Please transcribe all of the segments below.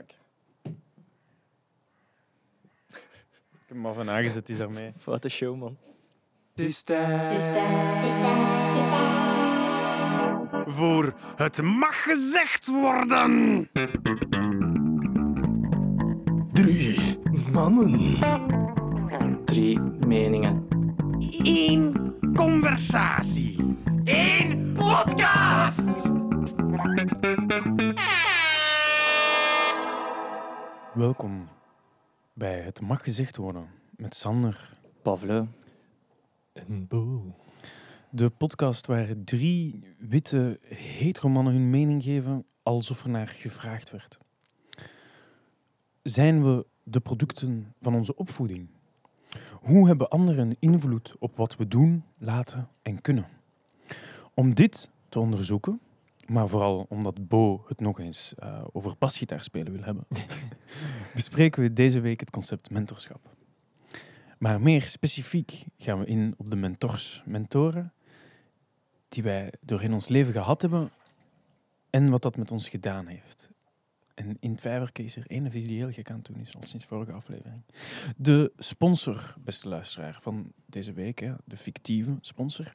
Fuck. Ik heb hem al van aangezet, die is daarmee. Foute show, man. Het is tijd voor het mag gezegd worden. Drie mannen. Drie meningen. Eén conversatie. Eén podcast. Welkom bij Het Mag Gezegd Worden met Sander. Pavlo. En Bo. De podcast waar drie witte hetero mannen hun mening geven alsof er naar gevraagd werd. Zijn we de producten van onze opvoeding? Hoe hebben anderen invloed op wat we doen, laten en kunnen? Om dit te onderzoeken, maar vooral omdat Bo het nog eens eh, over basgitaarspelen wil hebben, bespreken we deze week het concept mentorschap. Maar meer specifiek gaan we in op de mentors, mentoren, die wij doorheen ons leven gehad hebben en wat dat met ons gedaan heeft. En in het vijverke is er één visie die heel gek aan het doen is, al sinds vorige aflevering. De sponsor, beste luisteraar, van deze week, hè, de fictieve sponsor,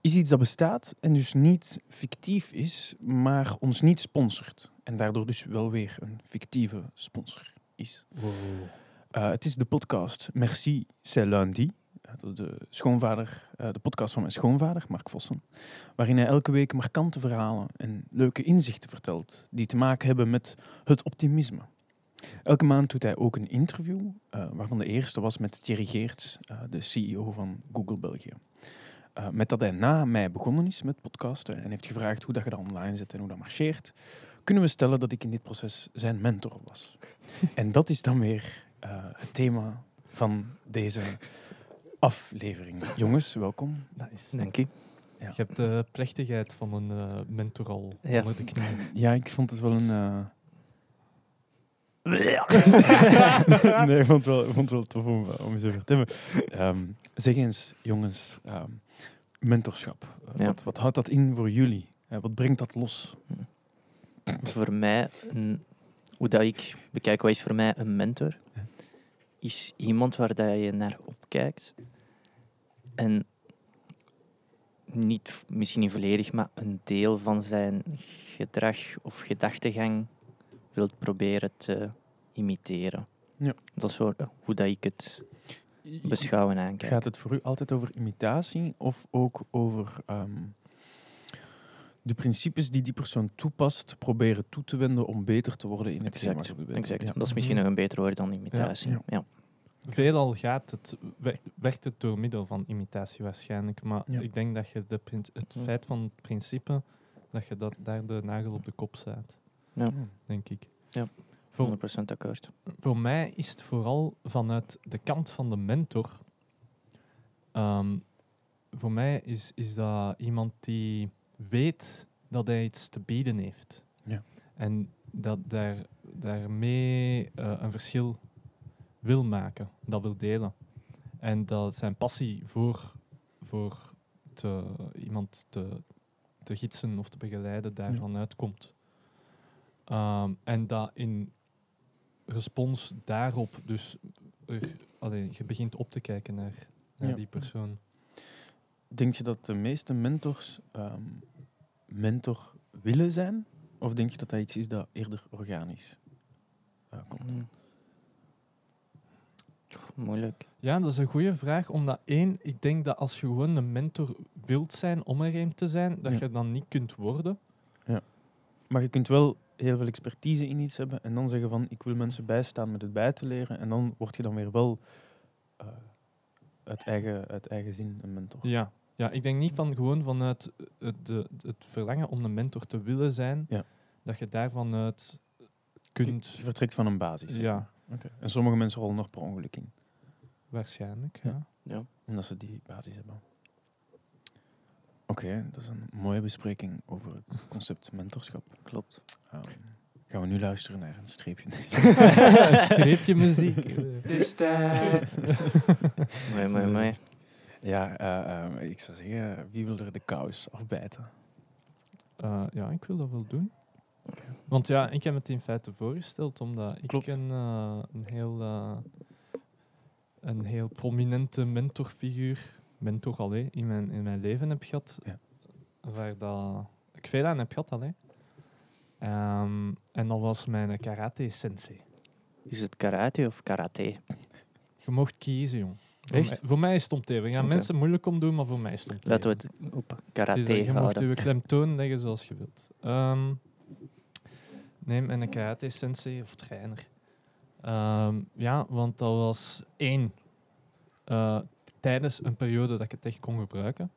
is iets dat bestaat en dus niet fictief is, maar ons niet sponsort. En daardoor dus wel weer een fictieve sponsor is. Uh, het is de podcast Merci, c'est lundi. Dat is de, schoonvader, uh, de podcast van mijn schoonvader, Mark Vossen. Waarin hij elke week markante verhalen en leuke inzichten vertelt. die te maken hebben met het optimisme. Elke maand doet hij ook een interview, waarvan de eerste was met Thierry Geerts, de CEO van Google België. Met dat hij na mij begonnen is met podcasten en heeft gevraagd hoe dat je dat online zet en hoe dat marcheert, kunnen we stellen dat ik in dit proces zijn mentor was. en dat is dan weer uh, het thema van deze aflevering. Jongens, welkom. Nice. Dank je. Ja. Je hebt de plechtigheid van een uh, mentor al Ja. onder de knie. Ja, ik vond het wel een. eh, nee, ik vond het wel, ik vond het wel tof om, om eens over te hebben. Ehm, zeg eens, jongens, ehm, mentorschap. Eh, Ja. wat, wat houdt dat in voor jullie? Eh, wat brengt dat los? Voor mij, een, hoe dat ik bekijk, wat is voor mij een mentor? Is iemand waar dat je naar opkijkt en niet, misschien niet volledig, maar een deel van zijn gedrag of gedachtegang wilt proberen te imiteren. Ja. Dat is zo, eh, hoe dat ik het beschouw en aankijk. Gaat het voor u altijd over imitatie of ook over ehm, de principes die die persoon toepast, proberen toe te wenden om beter te worden in het Exact, exact. Ja. Dat is misschien nog een beter woord dan imitatie. Ja. Ja. Veelal gaat het, werkt, het door middel van imitatie waarschijnlijk. Maar Ja. ik denk dat je de het feit van het principe, dat je dat, daar de nagel op de kop zet, Ja. denk ik. Ja. Voor, 100% akkoord. voor mij is het vooral vanuit de kant van de mentor. Ehm, voor mij is, is dat iemand die weet dat hij iets te bieden heeft. Ja. En dat daar, daarmee eh, een verschil wil maken, dat wil delen. En dat zijn passie voor, voor te, iemand te, te gidsen of te begeleiden daarvan uitkomt. Ehm, en dat in respons daarop, dus er, allee, je begint op te kijken naar, naar Ja. die persoon. Denk je dat de meeste mentors ehm, mentor willen zijn? Of denk je dat dat iets is dat eerder organisch eh, komt? Mm. Moeilijk. Ja, dat is een goede vraag. Omdat één, ik denk dat als je gewoon een mentor wilt zijn om er een te zijn, dat Ja. je dan niet kunt worden. Maar je kunt wel heel veel expertise in iets hebben en dan zeggen van ik wil mensen bijstaan met het bij te leren en dan word je dan weer wel eh, uit, eigen, uit eigen zin een mentor. Ja. ja, ik denk niet van gewoon vanuit het, de, het verlangen om een mentor te willen zijn, Ja. dat je daarvan uit Je kunt. vertrekt van een basis. Ja, Oké. En sommige mensen rollen nog per ongeluk in, waarschijnlijk. Ja. Ja. omdat ze die basis hebben. Oké, dat is een mooie bespreking over het concept mentorschap. Klopt. Ehm, gaan we nu luisteren naar een streepje. een streepje muziek. Het is tijd. Mooi, mooi, mooi. ja, eh, eh, ik zou zeggen, wie wil er de kous afbijten? Eh, ja, ik wil dat wel doen. Want ja, ik heb het in feite voorgesteld omdat ik Klopt. een, eh, een, heel, eh, een heel prominente mentorfiguur, mentor allee, in, mijn, in mijn leven heb gehad. Ja. Waar dat ik veel aan heb gehad. Allee. Ehm, en dat was mijn karate-sensei. Is het karate of karate? Je mocht kiezen, jong. Voor Echt? mij, voor mij is het om te. Gaan mensen moeilijk om doen, maar voor mij is het om te Laten we het op karate je mocht je klemtoon leggen zoals je wilt. Ehm nee, en een karate-sensei of trainer. Ehm, ja, want dat was één. eh, tijdens een periode dat ik het echt kon gebruiken.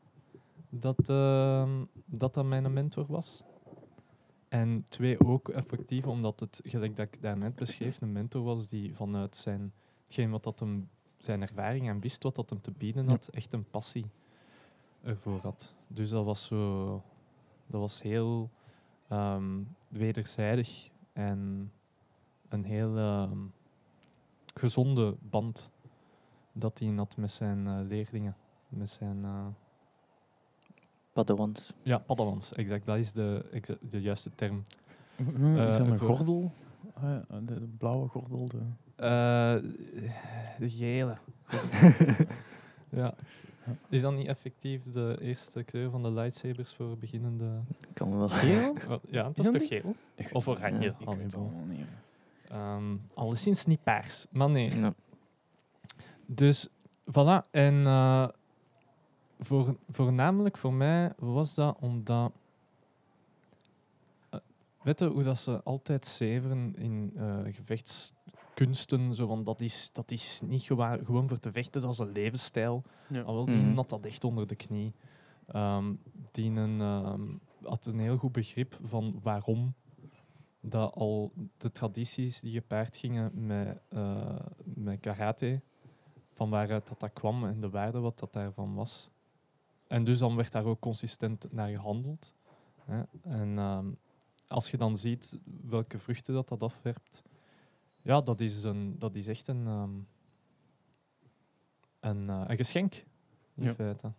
Dat ehm, dat, dat mijn mentor was. En twee, ook effectief, omdat het, gelijk dat ik daarnet beschreef, een mentor was die vanuit zijn, hetgeen wat dat hem, zijn ervaring en wist wat dat hem te bieden had, echt een passie ervoor had. Dus dat was zo, dat was heel ehm, wederzijdig en een heel ehm, gezonde band dat hij had met zijn eh, leerlingen, met zijn eh, Padawans. ja, padawans, exact. Dat is de, exa- de juiste term. Is Eh, dat een voor- gordel? Ah, ja, de, de blauwe gordel. De... Eh, de gele. ja. Is dat niet effectief de eerste kleur van de lightsabers voor beginnende... Kan wel. Geel? Ja, dat Is toch geel? Of het oranje. Ja. Ik weet het allemaal niet. Ehm, alleszins niet paars. Maar nee. Ja. Dus voilà. En eh, voor, voornamelijk voor mij was dat omdat. eh, weet je hoe dat ze altijd zeveren in eh, gevechtskunsten? Zo, want dat is, dat is niet gewoon voor te vechten, dat is een levensstijl. Ja. Al wel, die had dat echt onder de knie. Ehm, die een, ehm, had een heel goed begrip van waarom dat al de tradities die gepaard gingen met, eh, met karate, van waaruit dat, dat kwam en de waarde wat dat daarvan was. En dus dan werd daar ook consistent naar gehandeld. Hè. En ehm, als je dan ziet welke vruchten dat, dat afwerpt, ja, dat is, een, dat is echt een, ehm, een, eh, een geschenk, in Ja. feite.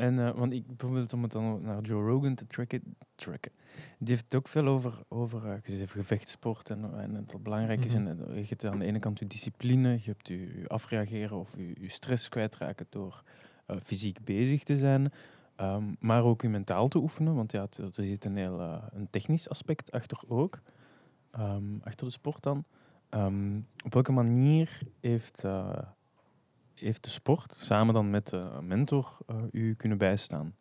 En, eh, want ik bijvoorbeeld om het dan naar Joe Rogan te tracken, tracken. die heeft het ook veel over, over uh, gevechtsport en, en het belangrijk is. Mhm. En, eh, je hebt aan de ene kant je discipline, je hebt je, je afreageren of je, je stress kwijtraken door eh, fysiek bezig te zijn, ehm, maar ook je mentaal te oefenen, want ja, het, er zit een heel eh, een technisch aspect achter ook, ehm, achter de sport dan. Ehm, op welke manier heeft, eh, heeft de sport samen dan met een mentor eh, u kunnen bijstaan?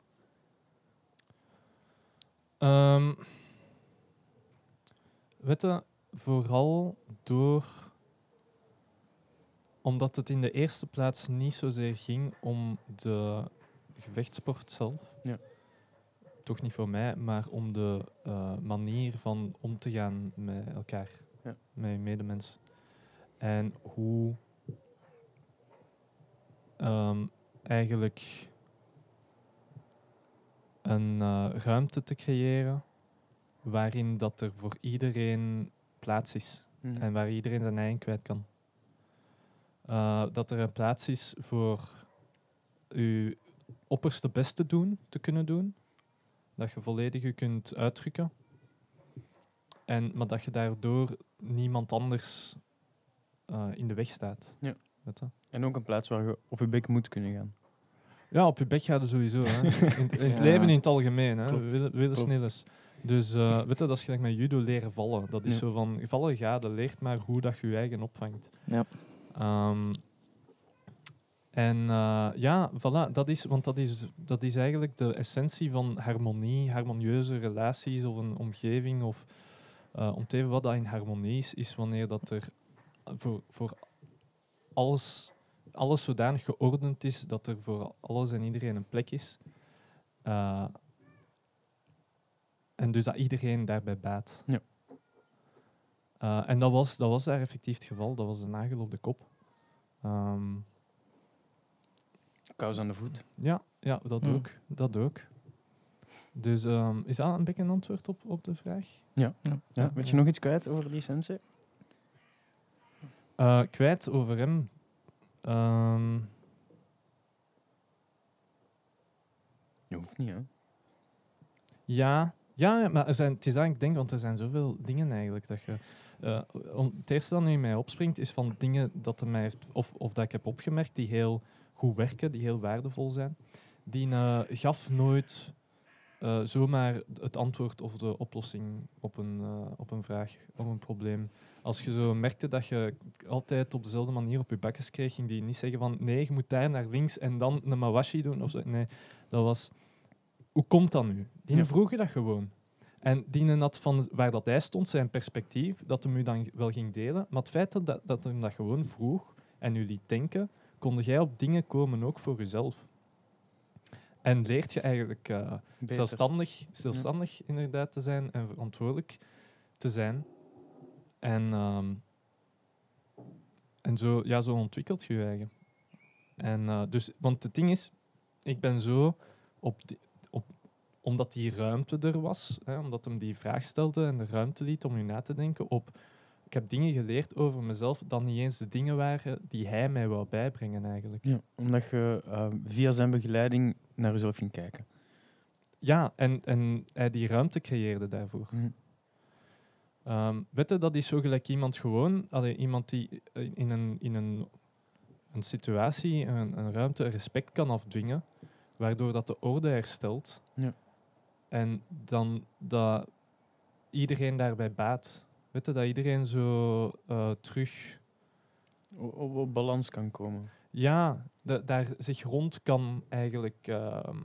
Ehm weet je, vooral door... Omdat het in de eerste plaats niet zozeer ging om de gevechtsport zelf. Ja. Toch niet voor mij, maar om de eh, manier van om te gaan met elkaar. Ja. Met medemens. En hoe ehm, eigenlijk een eh, ruimte te creëren waarin dat er voor iedereen plaats is en waar iedereen zijn eigen kwijt kan. Eh, dat er een plaats is voor je opperste best te doen, te kunnen doen. Dat je volledig je kunt uitdrukken. En, maar dat je daardoor niemand anders eh, in de weg staat. Ja. Weet je? En ook een plaats waar je op je bek moet kunnen gaan. Ja, op je bek gaat het sowieso. Hè. In, in het Ja. leven in het algemeen. Hè. Willen, willen snel eens. Dus eh, weet je, dat is gelijk met judo leren vallen. Dat is Ja. zo van, vallen gaat, leert maar hoe dat je je eigen opvangt. Ja. Ehm, en eh, ja, voilà, dat is, want dat is, dat is eigenlijk de essentie van harmonie, harmonieuze relaties of een omgeving. Of eh, om te even wat dat in harmonie is, is wanneer dat er voor, voor alles, alles zodanig geordend is dat er voor alles en iedereen een plek is. Eh, en dus dat iedereen daarbij baat. Ja. Eh, en dat was, dat was daar effectief het geval. Dat was de nagel op de kop. Ehm, Kous aan de voet. ja, ja, dat Hmm. ook. Dat ook. Dus ehm, is dat een beetje een antwoord op, op de vraag? Ja. Ja. Ja, weet je nog iets kwijt over die sensei? Eh, kwijt over hem. Ehm, Je hoeft niet, hè? ja, Ja, maar er zijn, het is eigenlijk, ik denk, want er zijn zoveel dingen eigenlijk dat je. eh, om, het eerste dat nu in mij opspringt is van dingen dat er mij heeft, of, of dat ik heb opgemerkt die heel goed werken, die heel waardevol zijn. Die eh, gaf nooit eh, zomaar het antwoord of de oplossing op een, op een vraag, op een probleem. Als je zo merkte dat je altijd op dezelfde manier op je bakjes kreeg, ging die niet zeggen van nee, je moet daar naar links en dan een mawashi doen of zo. Nee, dat was hoe komt dat nu? Die Ja. vroeg je dat gewoon. En die had van waar dat hij stond, zijn perspectief, dat hem u dan wel ging delen. Maar het feit dat, dat, dat hem dat gewoon vroeg en u liet denken, konde jij op dingen komen ook voor jezelf. En leert je eigenlijk eh, zelfstandig, zelfstandig inderdaad te zijn en verantwoordelijk te zijn. En, ehm, en zo, ja, zo ontwikkelt je je eigen. En, eh, dus, want het ding is, ik ben zo op, die, op omdat die ruimte er was, hè, omdat hem die vraag stelde en de ruimte liet om je na te denken op. Ik heb dingen geleerd over mezelf dat niet eens de dingen waren die hij mij wou bijbrengen eigenlijk. Ja, omdat je eh, via zijn begeleiding naar jezelf ging kijken. Ja, en, en hij die ruimte creëerde daarvoor. Mhm. Ehm weet je, dat is zo gelijk iemand gewoon, allee, iemand die eh, in een, in een, een situatie, een, een ruimte, respect kan afdwingen, waardoor dat de orde herstelt. Ja. En dan dat iedereen daarbij baat. Weet je, dat iedereen zo eh, terug, Op, op balans kan komen. ja, da- daar zich rond kan eigenlijk ehm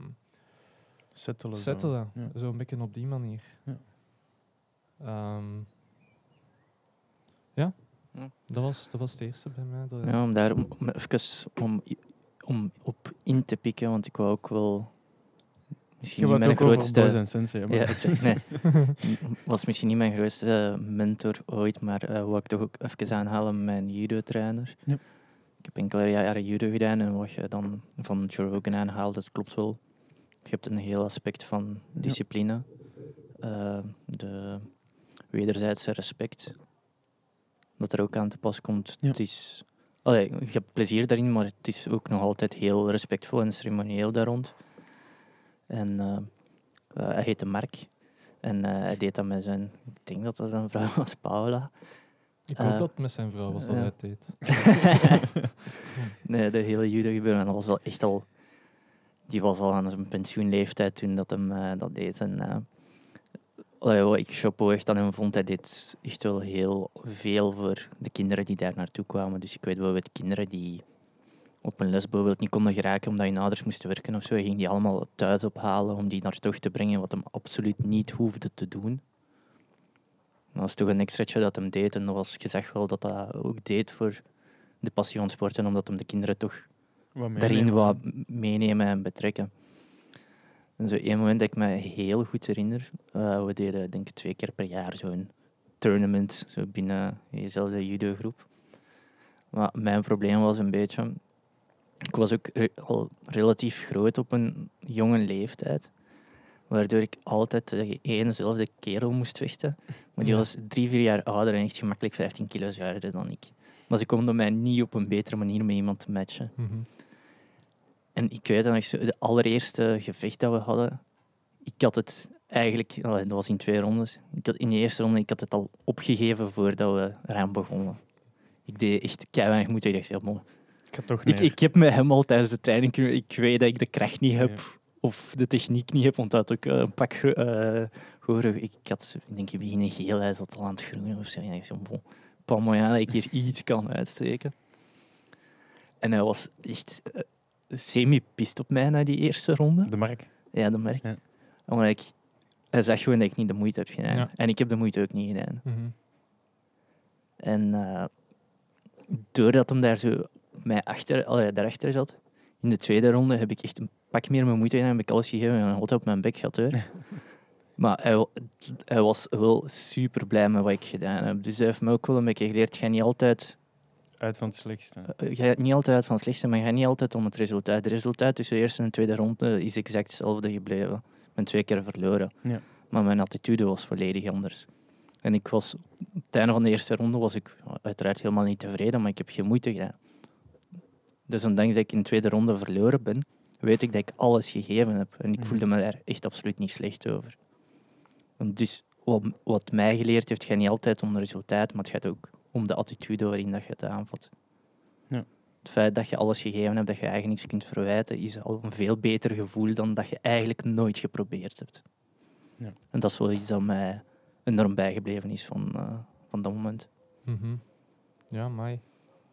Settelen. zo. settelen. Ja. Zo een beetje op die manier. Ja. Ehm, ja, Ja. Dat, was, dat was het eerste bij mij. Dat, Ja, om daar om, om even om, om op in te pikken, want ik wou ook wel... Misschien Je niet wou het mijn grootste... Sensei. Ja, nee. was misschien niet mijn grootste mentor ooit, maar eh wat ik toch ook even aanhalen, mijn judo-trainer. Ja. Ik heb enkele jaren judo gedaan en wat je dan van Joe Rogan aanhaalt, dat klopt wel. Je hebt een heel aspect van discipline, eh, de wederzijdse respect, dat er ook aan te pas komt. Ja. Het is, allee, je hebt plezier daarin, maar het is ook nog altijd heel respectvol en ceremonieel daar rond. En eh, eh, hij heette Mark. En eh, hij deed dat met zijn, ik denk dat dat zijn vrouw was, Paula. Ik hoop dat het met zijn vrouw was dat hij deed. nee, de hele judo gebeuren, was al echt al... Die was al aan zijn pensioenleeftijd toen dat hem dat deed. En, wat ik chapeau echt aan hem vond, hij deed echt wel heel veel voor de kinderen die daar naartoe kwamen. Dus ik weet wel wat kinderen die op een les bijvoorbeeld niet konden geraken omdat hun ouders moesten werken of zo. Hij ging die allemaal thuis ophalen om die naar terug te brengen, wat hem absoluut niet hoefde te doen. Dat was toch een extraatje dat hem deed. En dat was, je zag wel dat dat ook deed voor de passie van sporten, omdat hem de kinderen toch daarin wat meenemen en betrekken. En zo één moment dat ik me heel goed herinner, eh, we deden denk ik twee keer per jaar zo'n tournament zo binnen dezelfde judo-groep. Maar mijn probleem was een beetje, ik was ook re- al relatief groot op een jonge leeftijd, waardoor ik altijd tegen éénzelfde kerel moest vechten. Maar die Ja. was drie, vier jaar ouder en echt gemakkelijk 15 kilo zwaarder dan ik. Maar ze konden mij niet op een betere manier met iemand matchen. Mhm. En ik weet dat nog zo, de allereerste gevecht dat we hadden, ik had het eigenlijk, dat was in twee rondes, ik had, in de eerste ronde ik had het al opgegeven voordat we eraan begonnen. Ik deed echt keihard moeite. Ik dacht, ja, man, Ik had toch ik, ik heb met hem al tijdens de training kunnen, ik weet dat ik de kracht niet heb of de techniek niet heb, want dat had ook eh, een pak horen. Ik had, ik denk, ik begin geel, hij zat al aan het groeien of zo. En ik dacht, bon, pas mooi aan dat ik hier iets kan uitsteken. En hij was echt eh, semi-pist op mij na die eerste ronde. De mark. Ja, merk ik. Ja. Omdat ik, hij zag gewoon dat ik niet de moeite heb gedaan. Ja. En ik heb de moeite ook niet gedaan. Mhm. En eh, doordat hem daar zo mij achter, allee, daarachter zat, in de tweede ronde heb ik echt een pak meer mijn moeite gedaan. Heb ik alles gegeven en altijd op mijn bek gehad. Hoor. maar hij, hij was wel super blij met wat ik gedaan heb. Dus hij heeft me ook wel een beetje geleerd. Ga niet altijd, Uit van het slechtste. eh, ga niet altijd uit van het slechtste, maar ga niet altijd om het resultaat. Het resultaat tussen de eerste en de tweede ronde is exact hetzelfde gebleven. Ik ben twee keer verloren. Ja. Maar mijn attitude was volledig anders. En ik was, op het einde van de eerste ronde was ik uiteraard helemaal niet tevreden, maar ik heb geen moeite gedaan. Dus ondanks dat ik in de tweede ronde verloren ben, weet ik dat ik alles gegeven heb. En ik Mhm. voelde me daar echt absoluut niet slecht over. Want Dus wat, wat mij geleerd heeft, gaat niet altijd om het resultaat, maar het gaat ook om de attitude waarin dat je het aanvat. Ja. Het feit dat je alles gegeven hebt, dat je eigenlijk niks kunt verwijten, is al een veel beter gevoel dan dat je eigenlijk nooit geprobeerd hebt. Ja. En dat is wel iets dat mij enorm bijgebleven is van, eh, van dat moment. Mhm. Ja, maar ik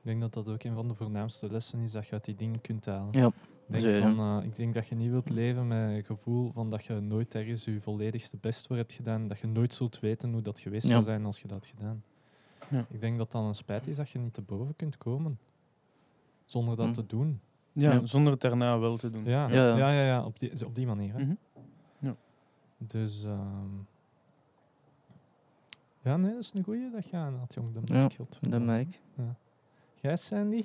denk dat dat ook een van de voornaamste lessen is, dat je uit die dingen kunt halen. Ja, Ik denk, van, eh, ik denk dat je niet wilt leven met het gevoel van dat je nooit ergens je volledigste best voor hebt gedaan. Dat je nooit zult weten hoe dat geweest Ja. zou zijn als je dat had gedaan. Ja. Ik denk dat dan een spijt is dat je niet te boven kunt komen. Zonder dat Hm. te doen. Ja, Ja. zonder het daarna wel te doen. Ja, Ja. ja. ja, ja, op, die, op die manier. Hè. Mhm. Ja. Dus ehm, ja, nee, dat is een goeie dat je aan had, jong. Dat Ja, merk je Dat moment. merk ik. Jij, Sandy?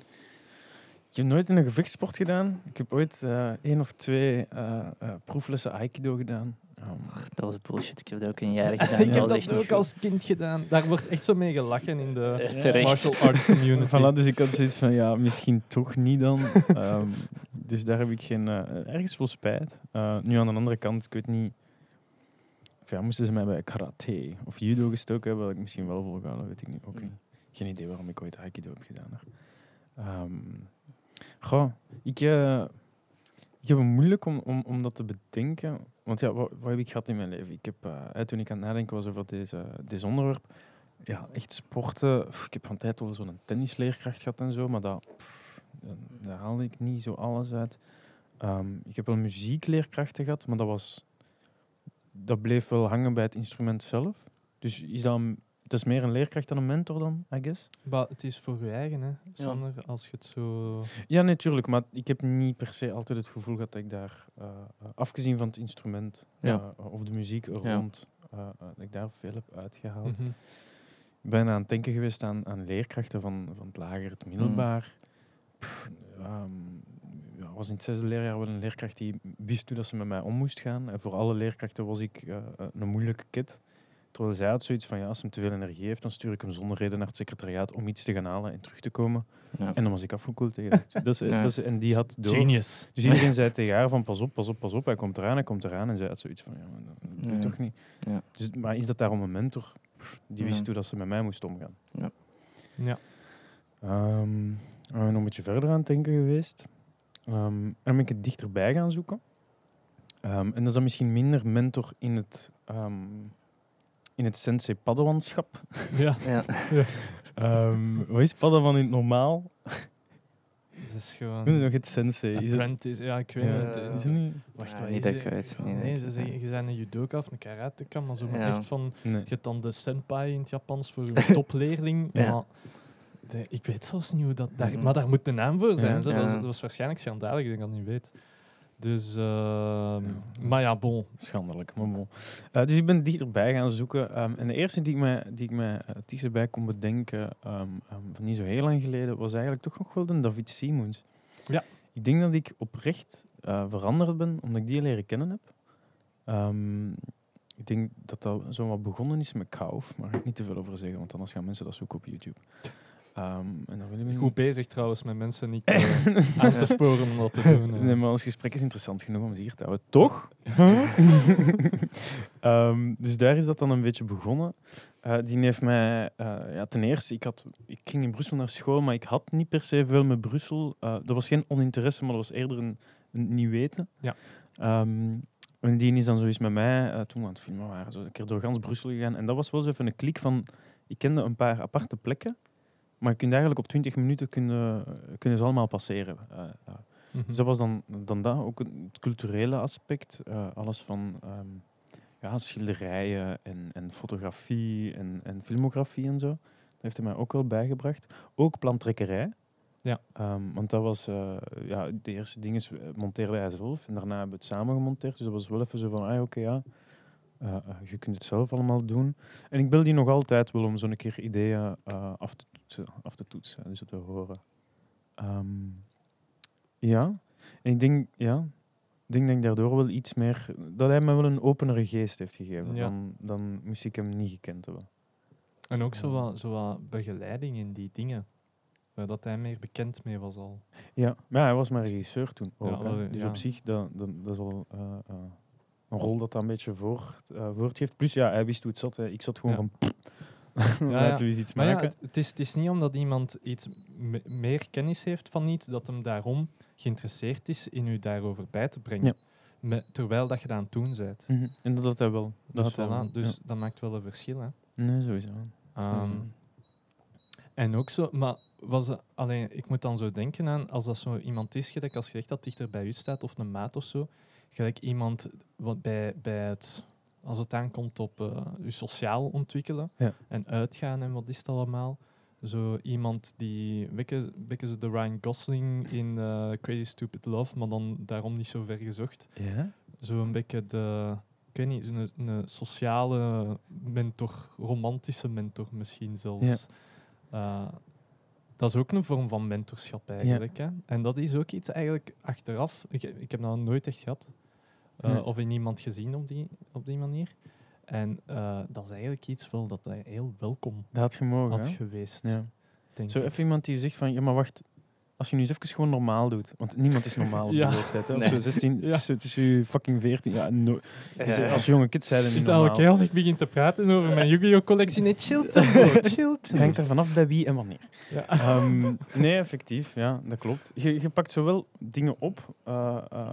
Ik heb nooit in een gevechtssport gedaan. Ik heb ooit eh één of twee eh, eh, proeflessen Aikido gedaan. Ehm, Dat was bullshit. Ik heb dat ook een jaar gedaan. ik dat heb dat ook als kind gedaan. Daar wordt echt zo mee gelachen in de Eh, martial arts community. Voilà, dus ik had zoiets van, ja, misschien toch niet dan. Ehm, dus daar heb ik geen, eh, ergens wel spijt. Eh, nu aan de andere kant, ik weet niet... Of ja, moesten ze mij bij karate of judo gestoken hebben, had ik misschien wel volgehouden, weet ik niet. Ook Mm. niet. Geen idee waarom ik ooit aikido heb gedaan. Ehm, goh, ik, ik heb het moeilijk om, om, om dat te bedenken. Want ja, wat, heb ik gehad in mijn leven? Ik heb, eh, toen ik aan het nadenken was over deze, deze onderwerp, ja, echt sporten. Ik heb van tijd wel zo'n tennisleerkracht gehad en zo, maar dat, daar haalde ik niet zo alles uit. Ehm, ik heb wel muziekleerkrachten gehad, maar dat, was, dat bleef wel hangen bij het instrument zelf. Dus is dat, dat is meer een leerkracht dan een mentor dan, I guess? Maar het is voor je eigen, hè, Sander, als je het zo... Ja, natuurlijk, maar ik heb niet per se altijd het gevoel gehad dat ik daar, eh, eh, afgezien van het instrument Ja. eh, of de muziek er Ja. rond, dat ik daar veel heb uitgehaald. Mhm. Ik ben aan het denken geweest aan, aan leerkrachten van, van het lager, het middelbaar. Pff, ehm, ja, was in het zesde leerjaar wel een leerkracht die wist hoe dat ze met mij om moest gaan. En voor alle leerkrachten was ik een moeilijke kid. Terwijl zij had zoiets van, ja, als hij te veel energie heeft, dan stuur ik hem zonder reden naar het secretariaat om iets te gaan halen en terug te komen. Ja. En dan was ik afgekoeld tegen Ja. dat is, En die had door. Genius. Dus iedereen zei tegen haar van, pas op, pas op, pas op. Hij komt eraan, hij komt eraan. En zij had zoiets van, ja, maar dat doe je Ja. toch niet. Ja. Dus, maar is dat daarom een mentor? Die wist Ja. hoe dat ze met mij moest omgaan. Ja. Ehm, we zijn nog een beetje verder aan het denken geweest. Ehm, en dan ben ik het dichterbij gaan zoeken. Ehm, en dat is dan misschien minder mentor in het, ehm, in het sensei padawanschap. ja. Ja. Ehm wat is padawan in het normaal? Het is gewoon... Ik weet nog het sensei. Is Apprentice, ja, ik weet ja, het. is het niet? Wacht, Ja, wat niet is dat nee, ik ze zeggen, je bent een judoka of een karateka, maar zo maar Ja. echt van... Nee. Je hebt dan de senpai in het Japans voor je topleerling. Ja. maar de- ik weet zelfs niet hoe dat... Daar. Maar daar moet een naam voor zijn. Ja. zo. Dat, was waarschijnlijk schandalig, ik denk dat ik niet weet. Dus... ehm, Maar ja, bon. Schandelijk, maar bon. Eh, dus ik ben dichterbij gaan zoeken. ehm, en de eerste die ik me, die ik me eh, het kon bedenken, ehm, van niet zo heel lang geleden, was eigenlijk toch nog wel de David Simons. Ja. Ik denk dat ik oprecht eh, veranderd ben, omdat ik die leren kennen heb. Ehm, ik denk dat dat zo wat begonnen is met Kauf, maar daar ga ik niet te veel over zeggen, want anders gaan mensen dat zoeken op YouTube. Ehm, en dan willen we Goed bezig trouwens met mensen niet eh, aan te sporen om dat te doen. eh. Nee, maar ons gesprek is interessant genoeg om het hier te houden. Toch? Ehm, dus daar is dat dan een beetje begonnen. Eh, die heeft mij... ja, ten eerste, ik, had, ik ging in Brussel naar school, maar ik had niet per se veel met Brussel. Er was geen oninteresse, maar dat was eerder een, een niet weten. Ja. Ehm, en die is dan zoiets met mij, toen we aan het filmen waren, zo een keer door gans Brussel gegaan. En dat was wel zo even een klik van... Ik kende een paar aparte plekken, maar je kunt eigenlijk op 20 minuten kunnen, kunnen ze allemaal passeren. Eh, Mhm. dus dat was dan, dan dat, ook het culturele aspect. eh, alles van ehm, ja, schilderijen en, en fotografie en, en filmografie en zo. Dat heeft hij mij ook wel bijgebracht. Ook plantrekkerij. Ja. Ehm, want dat was, eh, ja, de eerste dingen monteerde hij zelf en daarna hebben we het samen gemonteerd. Dus dat was wel even zo van, ah oké, ja, je kunt het zelf allemaal doen. En ik bel die nog altijd wel om zo'n keer ideeën af, te toetsen, af te toetsen, dus te horen. Ehm, ja, en ik denk, ja, ik denk dat ik daardoor wel iets meer, dat hij me wel een openere geest heeft gegeven. Ja. Dan, dan moest ik hem niet gekend hebben. En ook zo wat, zo wat begeleiding in die dingen. Waar dat hij meer bekend mee was al. Ja, maar hij was maar regisseur toen ook. Ja, dus ja. op zich, dat, dat, dat is al... eh, eh, een rol dat dat een beetje voor, eh, voortgeeft. Plus, ja, hij wist hoe het zat. Hè. Ik zat gewoon Ja. van... Ja, Laten ja. we eens iets Maar ja, het, het is, het is niet omdat iemand iets me- meer kennis heeft van iets, dat hem daarom geïnteresseerd is in u daarover bij te brengen. Terwijl dat je dat aan het doen bent. Mhm. En dat had hij wel. Dat Dus, voilà, wel, dus dat maakt wel een verschil. Hè. Nee, sowieso. Ehm, en ook zo, maar was alleen, ik moet dan zo denken aan, als dat zo iemand is, gelijk als je zegt dat dichter bij u staat, of een maat of zo, gelijk iemand wat bij, bij het, als het aankomt op eh je sociaal ontwikkelen Ja. en uitgaan en wat is het allemaal. Zo iemand die, beetje zo de Ryan Gosling in eh, Crazy Stupid Love, maar dan daarom niet zo ver gezocht. Ja? Zo een beetje de, ik weet niet, een, een sociale mentor, romantische mentor misschien zelfs. Eh, dat is ook een vorm van mentorschap eigenlijk. Hè? En dat is ook iets eigenlijk achteraf. Ik, ik heb dat nooit echt gehad. Eh, Nee. Of in iemand gezien op die, op die manier. En eh, dat is eigenlijk iets wel dat hij heel welkom Dat had gemogen, had geweest. Ja. Denk Zo ik. even iemand die zegt van, ja maar wacht, als je nu eens even gewoon normaal doet, want niemand is normaal op Ja. die leeftijd, hè? Op Nee. zo 16, Ja. tussen, tussen je fucking 14, ja, no- Ja. als jonge kids zijn niet Dus normaal. elke keer als ik begin te praten over mijn Yu-Gi-Oh! collectie, nee, chill Het hangt er vanaf bij wie en wanneer. Ja. Ehm, nee, effectief, ja, dat klopt. Je, je pakt zowel dingen op eh, eh,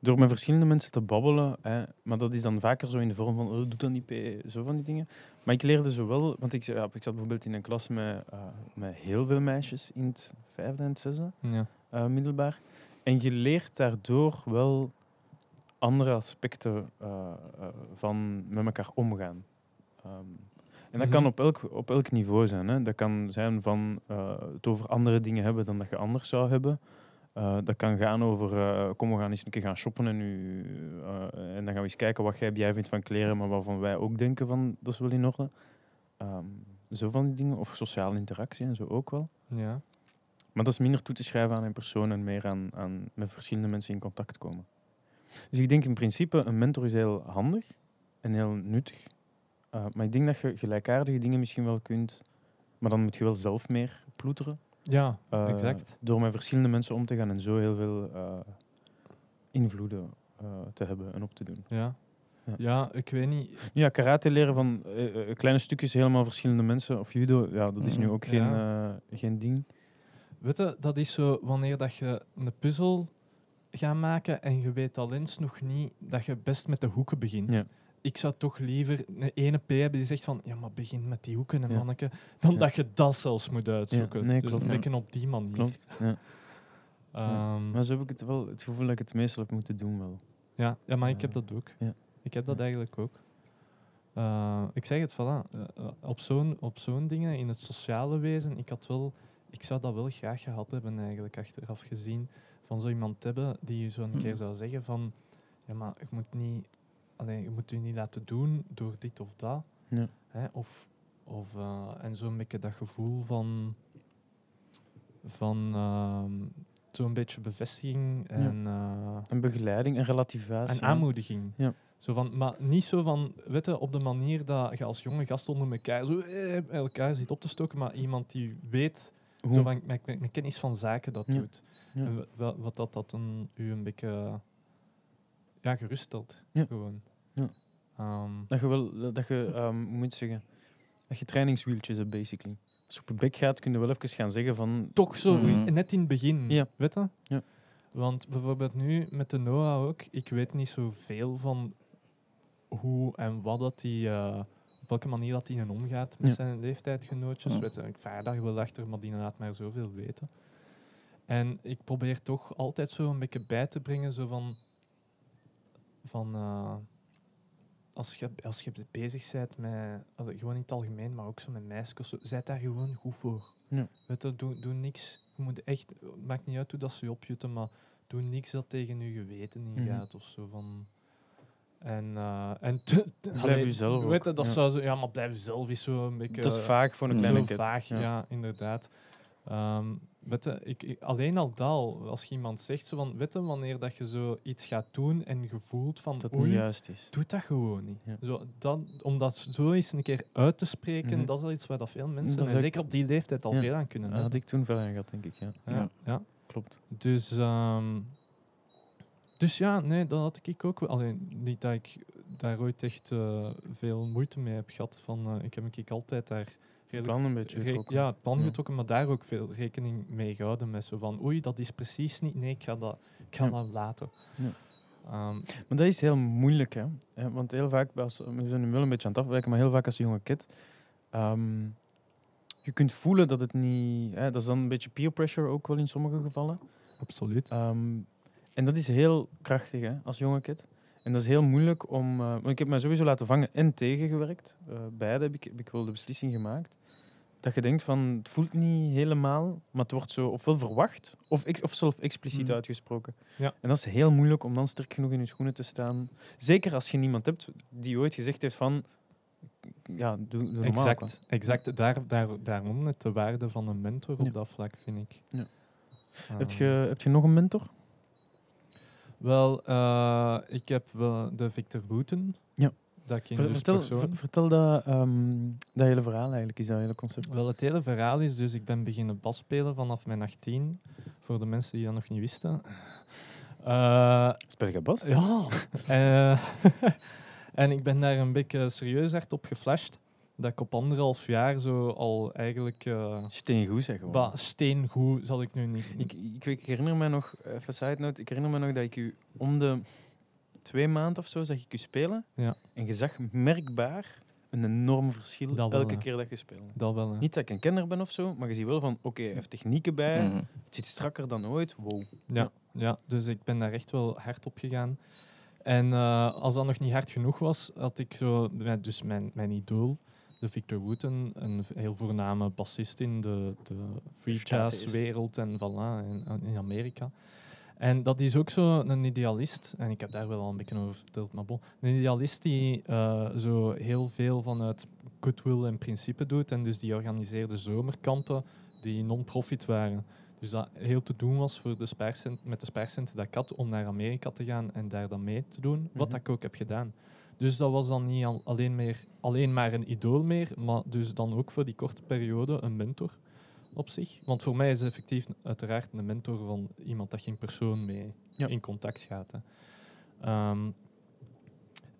door met verschillende mensen te babbelen, hè, maar dat is dan vaker zo in de vorm van, oh, doe dat niet, zo van die dingen. Maar ik leerde zowel, want ik, ja, ik zat bijvoorbeeld in een klas met, eh, met heel veel meisjes in het vijfde en het zesde, Ja. eh, middelbaar. En je leert daardoor wel andere aspecten eh, van met elkaar omgaan. Ehm, en dat kan Mhm. op elk, op elk niveau zijn. Hè. Dat kan zijn van het over andere dingen hebben dan dat je anders zou hebben. Eh, dat kan gaan over, eh, kom we gaan eens een keer gaan shoppen en, nu, eh, en dan gaan we eens kijken wat jij, jij vindt van kleren, maar waarvan wij ook denken van dat is wel in orde. Ehm, zo van die dingen. Of sociale interactie en zo ook wel. ja. Maar dat is minder toe te schrijven aan een persoon en meer aan, aan met verschillende mensen in contact komen. Dus ik denk in principe, een mentor is heel handig en heel nuttig. Uh, maar ik denk dat je gelijkaardige dingen misschien wel kunt, maar dan moet je wel zelf meer ploeteren. Ja, Uh, exact. Door met verschillende mensen om te gaan en zo heel veel uh, invloeden uh, te hebben en op te doen. Ja. Ja. Ja, ik weet niet. Ja, karate leren van uh, kleine stukjes helemaal verschillende mensen of judo, ja, dat is nu ook geen, Ja. geen ding. Weet je, dat is zo wanneer dat je een puzzel gaat maken en je weet al eens nog niet dat je best met de hoeken begint. Ja. Ik zou toch liever een ene P hebben die zegt van ja, maar begin met die hoeken, en Ja. manneke, dan Ja. dat je dat zelfs moet uitzoeken. nee, dus klopt, een op die manier. Klopt. Ja. Ehm, Maar zo heb ik het wel het gevoel dat ik het meestal heb moeten doen wel. Ja, ja maar ik heb dat ook. Ik heb dat eigenlijk ook. Eh, ik zeg het, voilà. eh, eh, op zo'n op zo'n dingen, in het sociale wezen, ik had wel... Ik zou dat wel graag gehad hebben, eigenlijk, achteraf gezien. Van zo iemand hebben die je zo een keer zou zeggen van... Ja, maar je moet, niet, allee, je moet je niet laten doen door dit of dat. Ja. Hè, of, of, eh, en zo'n beetje dat gevoel van... Van ehm, zo'n beetje bevestiging en... eh, En begeleiding en relativatie. en aanmoediging. Ja. Zo van, maar niet zo van, weet je, op de manier dat je als jonge gast onder elkaar zo eh, elkaar zit op te stoken, maar iemand die weet, Hoe- zo van, met, met, met kennis van zaken dat Ja. doet. Ja. En wa- wat dat, dat dan u een beetje ja, geruststelt. Ja. Gewoon. Ehm, Dat je wel, dat je, ehm, hoe moet je zeggen, dat je trainingswieltjes hebt, basically. Als je op je bek gaat, kun je wel even gaan zeggen van... toch zo, Mhm. net in het begin, Ja. weet je? Ja. Want bijvoorbeeld nu met de Noah ook, ik weet niet zoveel van hoe en wat dat die, eh, op welke manier dat hij in omgaat met Ja. zijn leeftijdgenootjes. Ja. Weet je, ik vaar daar wel achter, maar die laat maar zoveel weten. En ik probeer toch altijd zo een beetje bij te brengen, zo van, van eh, als, je, als je bezig bent met, gewoon in het algemeen, maar ook zo met meisjes, zijt daar gewoon goed voor. Ja. Weet je, doe, doe niks. Je moet echt, het maakt niet uit hoe dat ze je opjutten, maar doe niks dat tegen je geweten Mhm. ingaat of zo van. En, eh en te, te- Blijf allee, jezelf Weet je, dat ja. zou zo, ja, maar blijf jezelf is zo een beetje. dat is vaak voor een kleine vaag, ja, inderdaad. Ehm, je, ik, ik- alleen al dat, al, als je iemand zegt, zo van, weet je, wanneer dat je zo iets gaat doen en je voelt van, Dat oei, juist is. doe dat gewoon niet. Ja. Zo, dat, om dat zo eens een keer uit te spreken, Mhm. dat is al iets waar dat veel mensen, Dat en zeker op die leeftijd, al Ja. veel aan kunnen Daar had ik toen veel aan gehad, denk ik. Ja. Ja, Ja. ja. Klopt. Dus, ehm, Dus ja, nee, dat had ik ook wel. Alleen niet dat ik daar ooit echt eh, veel moeite mee heb gehad. Van, eh, ik heb ik altijd daar plan een beetje getrokken. ja, het plan Ja. getrokken, maar daar ook veel rekening mee gehouden. Met zo van, oei, dat is precies niet. Nee, ik ga dat, ik ga Ja. dat laten. Ja. Ehm, Maar dat is heel moeilijk, hè. Want heel vaak, als, we zijn nu wel een beetje aan het afwijken, maar heel vaak als jonge kid, ehm, je kunt voelen dat het niet... Hè, dat is dan een beetje peer pressure ook wel in sommige gevallen. absoluut. Ehm, en dat is heel krachtig hè, als jonge kid. En dat is heel moeilijk om... eh, want ik heb mij sowieso laten vangen en tegengewerkt. Eh beide heb ik, heb ik wel de beslissing gemaakt. Dat je denkt van, het voelt niet helemaal, maar het wordt zo ofwel verwacht of, ex- of zelf expliciet Mhm. uitgesproken. Ja. En dat is heel moeilijk om dan sterk genoeg in je schoenen te staan. Zeker als je niemand hebt die ooit gezegd heeft van... Ja, doe, doe normaal. Exact, exact. Daar, daar, daarom net de waarde van een mentor op Ja. dat vlak, vind ik. Ja. Ehm, Heb, je, heb je nog een mentor? Wel, eh, ik heb wel de Victor Wooten. Ja. Dat Ver- dus vertel, ver- vertel dat, ehm, dat hele verhaal eigenlijk, is dat hele concept. Wel, het hele verhaal is dus, ik ben beginnen bas spelen vanaf mijn 18. Voor de mensen die dat nog niet wisten. Eh, Speel je bas? ja. Eh, en ik ben daar een beetje serieus hard op geflasht. Dat ik op anderhalf jaar zo al eigenlijk... eh Steengoed zeg steengoed zal ik nu niet... Ik, ik, ik herinner me nog, even side note, ik herinner me nog dat ik u om de twee maanden of zo zag ik u spelen. Ja. En je zag merkbaar een enorm verschil wel, elke keer dat je speelde. dat wel. Niet dat ik een kenner ben of zo, maar je ziet wel van, oké, hij heeft technieken bij, Mhm. het zit strakker dan ooit. Wow. Ja, ja, dus ik ben daar echt wel hard op gegaan. En eh, als dat nog niet hard genoeg was, had ik zo, mijn- dus mijn, mijn idool, de Victor Wooten, een heel voorname bassist in de, de free jazz wereld en voilà, in, in Amerika. En dat is ook zo een idealist, en ik heb daar wel al een beetje over verteld, maar bon, een idealist die eh, zo heel veel vanuit goodwill en principe doet, en dus die organiseerde zomerkampen die non-profit waren. Dus dat heel te doen was voor de spaarcent, met de spaarcenten dat ik had om naar Amerika te gaan en daar dan mee te doen, wat Mhm. ik ook heb gedaan. Dus dat was dan niet al- alleen, meer, alleen maar een idool meer, maar dus dan ook voor die korte periode een mentor op zich. Want voor mij is effectief uiteraard een mentor van iemand dat je in persoon mee Ja. in contact gaat. Hè. Ehm,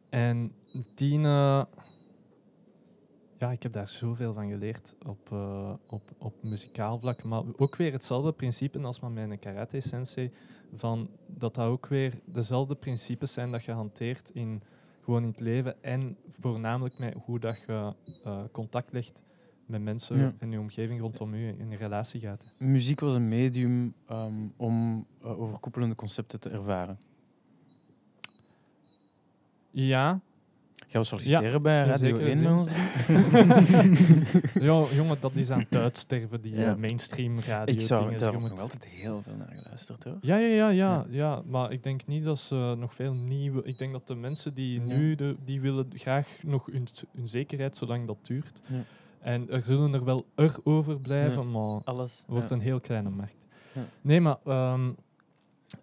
en die, eh, ja, ik heb daar zoveel van geleerd op, eh, op, op muzikaal vlak. Maar ook weer hetzelfde principe als met mijn karate-sensei. Van dat dat ook weer dezelfde principes zijn dat je hanteert in, gewoon in het leven. En voornamelijk met hoe dat je eh, contact legt met mensen Ja. en je omgeving rondom je in relatie gaat. Muziek was een medium ehm, om eh, overkoepelende concepten te ervaren. Ja, Gaan we solliciteren bij in Radio zekere 1 zin. met ons ja, jongen, dat is aan het uitsterven, die Ja. eh, mainstream radio Ik zou daar Je nog altijd heel veel naar geluisterd hoor. Ja, ja, ja, ja, Ja. ja, maar ik denk niet dat ze nog veel nieuwe... Ik denk dat de mensen die Ja. nu... De, die willen graag nog hun, hun zekerheid zolang dat duurt. Ja. En er zullen er wel er over blijven, maar Alles. wordt ja. een heel kleine markt. Ja. Nee, maar... ehm,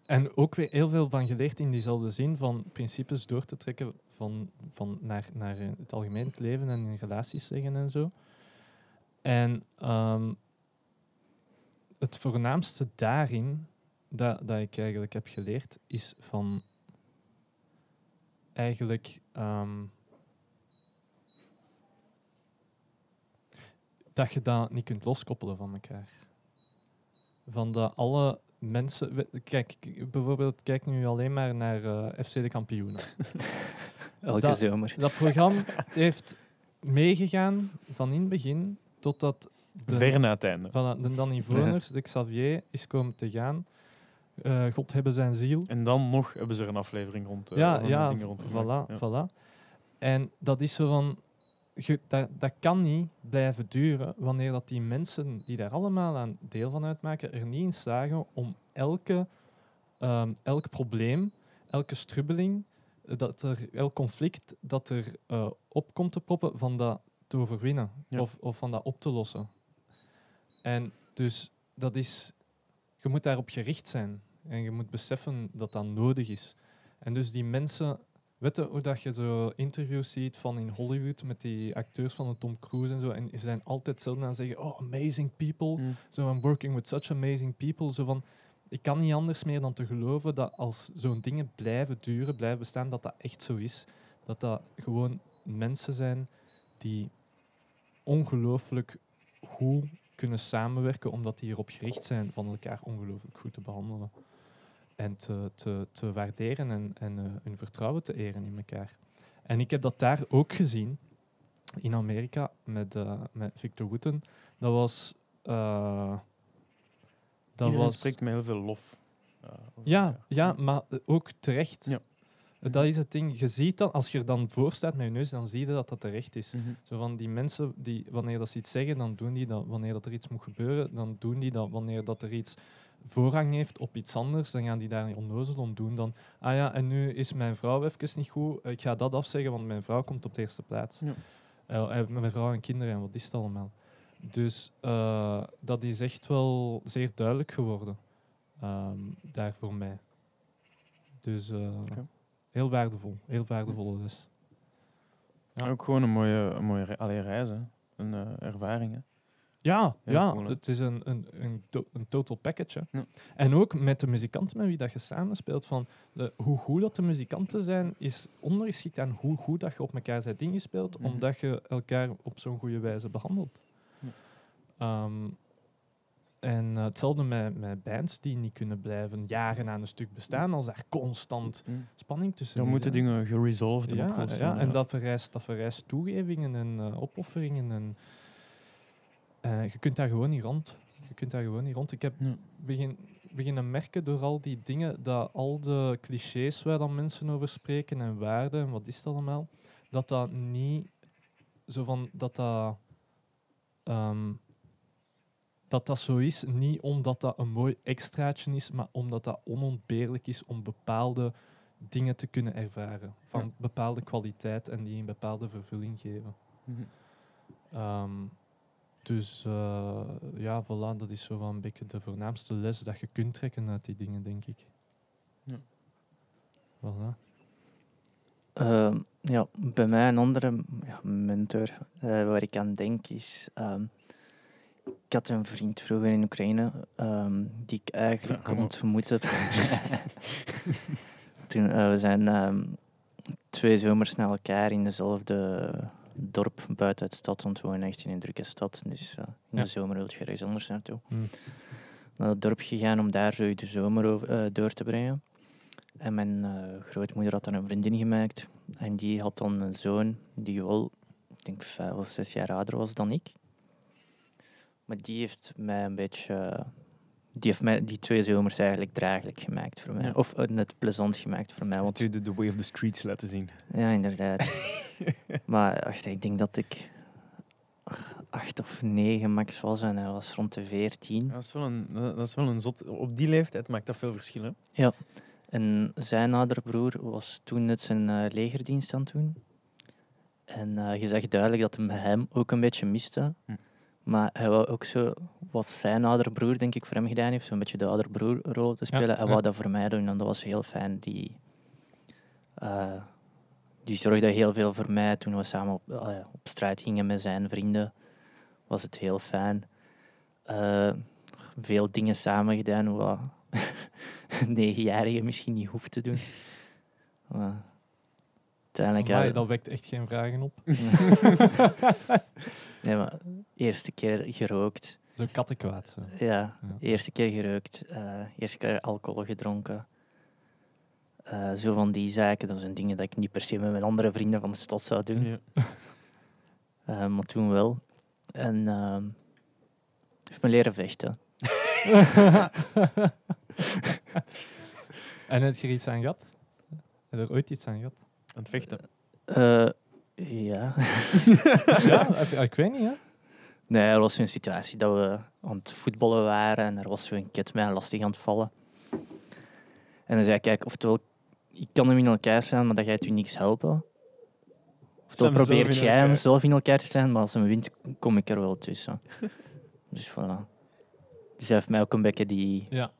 en ook weer heel veel van geleerd in diezelfde zin, van principes door te trekken van, van naar, naar het algemeen leven en in relaties leggen en zo. En ehm, het voornaamste daarin, dat, dat ik eigenlijk heb geleerd, is van eigenlijk ehm, dat je dat niet kunt loskoppelen van elkaar. Van dat alle mensen... Kijk, bijvoorbeeld, kijk nu alleen maar naar eh, FC de Kampioenen. Elke Dat- zomer. Dat programma heeft meegegaan van in het begin totdat de, Ver na het einde. van de Danny Voners, de Xavier, is komen te gaan. Eh, God hebben zijn ziel. En dan nog hebben ze er een aflevering rond. eh, ja, ja, dingen rond voilà. Ja. voilà. En dat is zo van... je- dat, dat kan niet blijven duren wanneer dat die mensen die daar allemaal aan deel van uitmaken er niet in slagen om elke, ehm, elk probleem, elke strubbeling, eh, dat er, elk conflict dat er eh, op komt te poppen, van dat te overwinnen Ja. of, of van dat op te lossen. En dus dat is, je moet daarop gericht zijn en je moet beseffen dat dat nodig is. En dus die mensen, weet je hoe dat je zo interviews ziet van in Hollywood met die acteurs van de Tom Cruise en zo, en ze zijn altijd hetzelfde aan zeggen, oh, amazing people, Mm. zo I'm working with such amazing people, zo van, ik kan niet anders meer dan te geloven dat als zo'n dingen blijven duren, blijven bestaan, dat dat echt zo is. Dat dat gewoon mensen zijn die ongelooflijk goed kunnen samenwerken, omdat die erop gericht zijn van elkaar ongelooflijk goed te behandelen. En te, te, te waarderen en, en eh, hun vertrouwen te eren in elkaar. En ik heb dat daar ook gezien, in Amerika, met, eh, met Victor Wooten. Dat was... eh, dat Iedereen was spreekt met heel veel lof. ja, ja, maar ook terecht. Ja. Dat is het ding. Je ziet dan, als je er dan voor staat met je neus, dan zie je dat dat terecht is. Mhm. Zo van die mensen, die, wanneer dat ze iets zeggen, dan doen die dat. Wanneer dat er iets moet gebeuren, dan doen die dat. Wanneer dat er iets voorrang heeft op iets anders, dan gaan die daar niet onnozel om doen. Dan, ah ja, en nu is mijn vrouw even niet goed. Ik ga dat afzeggen, want mijn vrouw komt op de eerste plaats. Ja. Eh, eh, mijn vrouw en kinderen en wat is het allemaal. Dus eh, dat is echt wel zeer duidelijk geworden. ehm, daar voor mij. Dus heel waardevol. Heel waardevolle les. Ja, ook gewoon een mooie, een mooie re- allee, hè. een ervaring. Hè. Ja, ja het is een, een, een, to- een total package. hè. Ja. En ook met de muzikanten met wie dat je samenspeelt. Van de, hoe goed dat de muzikanten zijn, is ondergeschikt aan hoe goed dat je op elkaar bent ingespeeld, Mhm. omdat je elkaar op zo'n goede wijze behandelt. Ja. Ehm, en eh, hetzelfde met, met bands die niet kunnen blijven jaren aan een stuk bestaan, als daar constant spanning tussen Dan moeten dingen geresolved en Ja, opgelost ja, worden, en dat vereist, dat vereist toegevingen en eh, opofferingen. En, eh, je kunt daar gewoon niet rond. Je kunt daar gewoon niet rond. Ik heb Ja. begin, beginnen merken door al die dingen, dat al de clichés waar dan mensen over spreken en waarden en wat is het allemaal, dat dat niet zo van dat dat ehm, dat dat zo is, niet omdat dat een mooi extraatje is, maar omdat dat onontbeerlijk is om bepaalde dingen te kunnen ervaren. Van Ja. bepaalde kwaliteit en die een bepaalde vervulling geven. Mhm. Ehm, dus eh, ja, voilà, dat is zo wel een beetje de voornaamste les dat je kunt trekken uit die dingen, denk ik. Ja. Voilà. Ehm, ja, bij mij een andere ja, mentor eh, waar ik aan denk is... ehm, ik had een vriend vroeger in Oekraïne ehm, die ik eigenlijk Ja, ontmoet heb. Toen, eh, we zijn ehm, twee zomers na elkaar in dezelfde dorp buiten de stad, want we wonen echt in een drukke stad. Dus eh, in Ja. de zomer wil je ergens anders naartoe. Hmm. Naar het dorp gegaan om daar zo de zomer over, eh, door te brengen. En mijn eh, grootmoeder had dan een vriendin gemaakt. En die had dan een zoon die wel, ik denk, vijf of zes jaar ouder was dan ik. Maar die heeft mij een beetje... Die heeft mij die twee zomers eigenlijk draaglijk gemaakt voor mij. Ja. Of eh, net plezant gemaakt voor mij. Want Heeft u de, de way of the streets laten zien? ja, inderdaad. maar wacht, ik denk dat ik acht of negen max was en hij was rond de veertien. Dat is wel een, dat is wel een zot... Op die leeftijd maakt dat veel verschil, hè? En zijn oudere broer was toen net zijn eh, legerdienst aan het doen. En eh, je zag duidelijk dat hem hem ook een beetje miste. Hm. Maar hij wou ook zo, wat zijn oudere broer denk ik voor hem gedaan heeft, zo'n beetje de oudere broerrol te spelen. hij ja. wou dat voor mij doen en dat was heel fijn. Die, eh, die zorgde heel veel voor mij toen we samen op, eh, op straat gingen met zijn vrienden. Was het heel fijn. Eh, veel dingen samen gedaan wat een negenjarige misschien niet hoeft te doen. Maar uiteindelijk... Amai, ja, dat wekt echt geen vragen op. nee, maar eerste keer gerookt. Zo kattenkwaad. Zo. Ja, Ja. eerste keer gerookt. eh eerste keer alcohol gedronken. Eh, zo van die zaken, dat zijn dingen dat ik niet per se met mijn andere vrienden van de stad zou doen. Ja. Eh, maar toen wel. En ehm heeft me leren vechten. en heb je er iets aan gehad? Heb je er ooit iets aan gehad? Aan het vechten. Eh, ja. ja, ik weet niet, hè? Nee, er was zo'n situatie dat we aan het voetballen waren en er was zo'n kid mij lastig aan het vallen. En dan zei ik, kijk, oftewel, ik kan hem in elkaar slaan, maar dat gaat u niks helpen. Oftewel zelf probeert jij hem zelf in elkaar te slaan, maar als hij wint, kom ik er wel tussen. dus voilà. Dus hij heeft mij ook een beetje die Ja,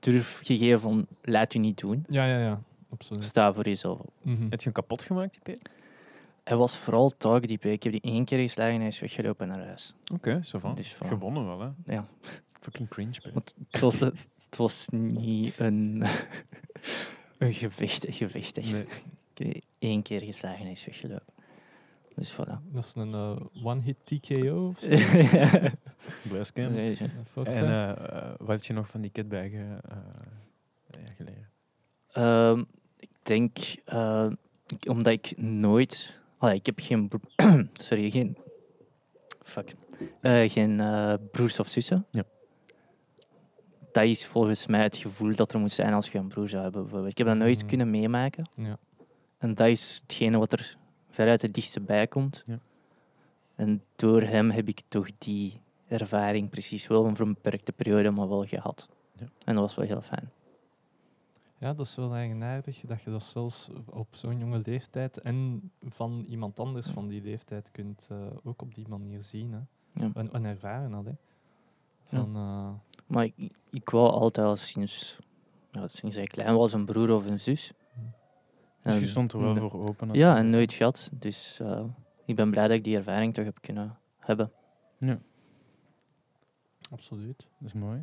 durf gegeven van, laat u niet doen. ja, ja, ja. absoluut. Sta voor jezelf op. Mhm. Heb je hem kapot gemaakt, die P? Hij was vooral tagdiep. hè. Ik heb die één keer geslagen en hij is weggelopen naar huis. Oké, zo van. Dus. Gewonnen wel, hè? Ja. Fucking cringe. Want het was, het was niet een, een gevecht, een gevecht echt. Nee. Ik heb één keer geslagen en is weggelopen. Dus voilà. Dat is een eh, one-hit TKO of zo? Blesscam. Nee? En eh, eh, wat heb je nog van die kitbijgen eh ja, geleerd? Ehm, ik denk, eh, ik- omdat ik nooit... Allee, ik heb geen... Sorry, geen... Fuck. Eh, geen eh, broers of zussen. Ja. Dat is volgens mij het gevoel dat er moet zijn als je een broer zou hebben. bijvoorbeeld. Ik heb dat nooit Mhm. kunnen meemaken. Ja. En dat is hetgene wat er veruit het dichtste bij komt. Ja. En door hem heb ik toch die ervaring precies wel voor een beperkte periode, maar wel gehad. Ja. En dat was wel heel fijn. Ja, dat is wel eigenaardig dat je dat zelfs op zo'n jonge leeftijd en van iemand anders van die leeftijd kunt eh, ook op die manier zien. Hè. Ja. En, en ervaren. Hè. Van, eh, Maar ik, ik wou altijd al sinds, ja, sinds ik klein was een broer of een zus. Dus je stond er wel voor open. als Ja, en nooit gehad. Dus eh, ik ben blij dat ik die ervaring toch heb kunnen hebben. absoluut. Dat is mooi.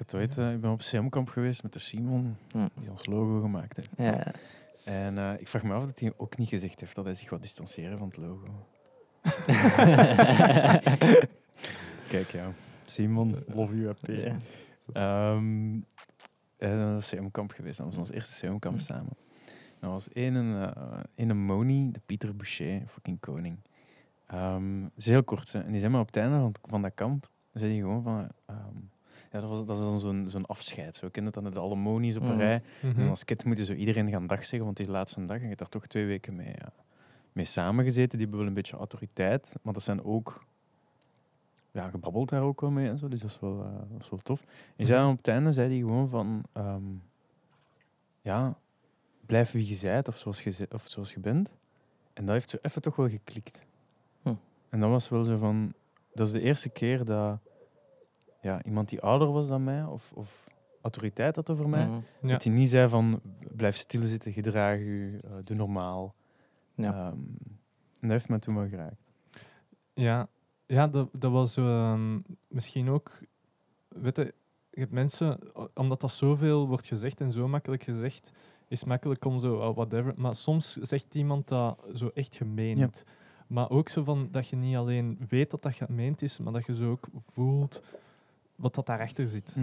Ik, had ooit, eh, ik ben op CM-kamp geweest met de Simon, Hm. die ons logo gemaakt heeft. Ja, En eh, ik vraag me af dat hij ook niet gezegd heeft dat hij zich wat distancieren van het logo. Kijk, ja. Simon, love you. Ja. Ehm, en dan is CM-kamp geweest. Dat was ons eerste CM-kamp Hm. samen. Dat was één een, één een Moni, de Pieter Boucher, fucking koning. Ehm, het is heel kort, hè. En die zei maar op het einde van, van dat kamp, zei hij gewoon van... ehm, ja, dat, was, dat is dan zo'n zo'n afscheid. Zo ken je dat dan, de alle Moni's op een Mhm. rij. Mhm. En als kid moeten zo iedereen gaan dag zeggen, want het is de laatste dag. En je hebt daar toch twee weken mee, ja, mee samengezeten. Die hebben wel een beetje autoriteit, maar dat zijn ook... Ja, gebabbeld daar ook wel mee en zo, dus dat is wel, eh, dat is wel tof. En zei dan op het einde zei hij gewoon van... ehm, ja, blijf wie je zijt of zoals je, of zoals je bent. En dat heeft zo even toch wel geklikt. Hm. En dat was wel zo van... Dat is de eerste keer dat ja, iemand die ouder was dan mij, of, of autoriteit had over mij, Mhm. Ja. dat hij niet zei van blijf stilzitten, gedraag u, eh, doe normaal. Ja. Ehm, en dat heeft me toen wel geraakt. Ja, ja dat, dat was ehm, misschien ook. Weet je, je hebt mensen, omdat dat zoveel wordt gezegd en zo makkelijk gezegd, is het makkelijk om zo, oh, whatever. Maar soms zegt iemand dat zo echt gemeend. Maar ook zo van dat je niet alleen weet dat dat gemeend is, maar dat je zo ook voelt wat dat daarachter zit.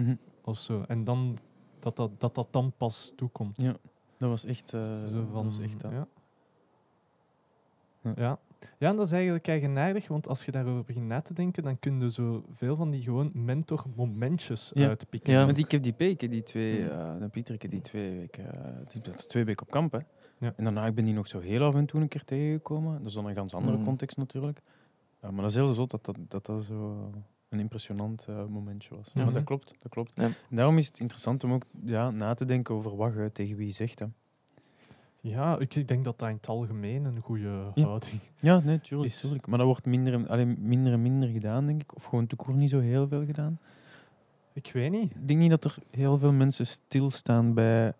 Of zo. En dan dat dat, dat, dat dan pas toekomt. Ja, dat was echt, eh, Zo dat van, was echt dat. ja. Ja. Ja. ja, en dat is eigenlijk eigenaardig, want als je daarover begint na te denken, dan kun je zo veel van die gewoon mentor-momentjes Ja. uitpikken. Ja. Want ik heb die P, ik heb die twee, Ja. eh dan Pieter, ik heb die twee weken, eh, is- dat is twee weken op kamp. Hè. Ja. En daarna ik ben die nog zo heel af en toe een keer tegengekomen. Dat is dan een ganz andere Mhm. context natuurlijk. Eh, maar dat is heel zot dat dat, dat, dat zo een impressionant eh, momentje was. Ja. Maar dat klopt, dat klopt. Ja. Daarom is het interessant om ook ja, na te denken over wat je tegen wie zegt. Hè. Ja, ik, ik denk dat dat in het algemeen een goede Ja. houding Ja, nee, tuurlijk, Is- tuurlijk. Maar dat wordt minder en, allee, minder en minder gedaan, denk ik. Of gewoon toekomst niet zo heel veel gedaan. Ik weet niet. Ik denk niet dat er heel veel mensen stilstaan bij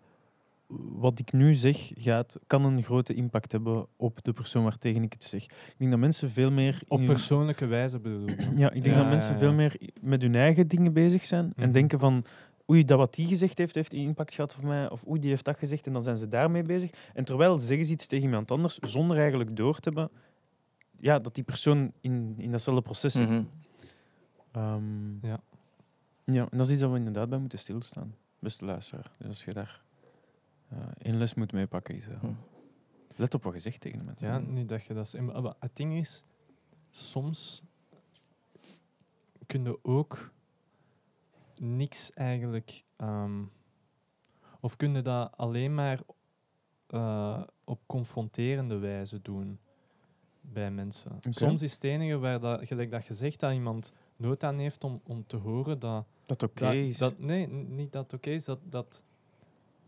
wat ik nu zeg, gaat, kan een grote impact hebben op de persoon waartegen ik het zeg. Ik denk dat mensen veel meer... Op persoonlijke wijze bedoel ik. ja, ik denk Ja, dat mensen ja, veel meer met hun eigen dingen bezig zijn en Mhm. denken van oei, dat wat die gezegd heeft, heeft impact gehad op mij. Of oei, die heeft dat gezegd en dan zijn ze daarmee bezig. En terwijl zeggen ze iets tegen iemand anders, zonder eigenlijk door te hebben ja, dat die persoon in, in datzelfde proces zit. Mhm. Ehm, Ja. ja, en dat is iets dat we inderdaad bij moeten stilstaan, beste luisteraar. Dus als je daar eh, één les moet meepakken, is eh, Hm. let op wat je zegt tegen de mensen. Ja, niet dat je dat... maar Het ding is, soms kun je ook niks eigenlijk... ehm, of kun je dat alleen maar eh, op confronterende wijze doen bij mensen. Soms is het enige waar dat, gelijk dat je zegt dat iemand nood aan heeft om, om te horen dat Dat oké is. dat- nee, niet dat het oké is, dat, dat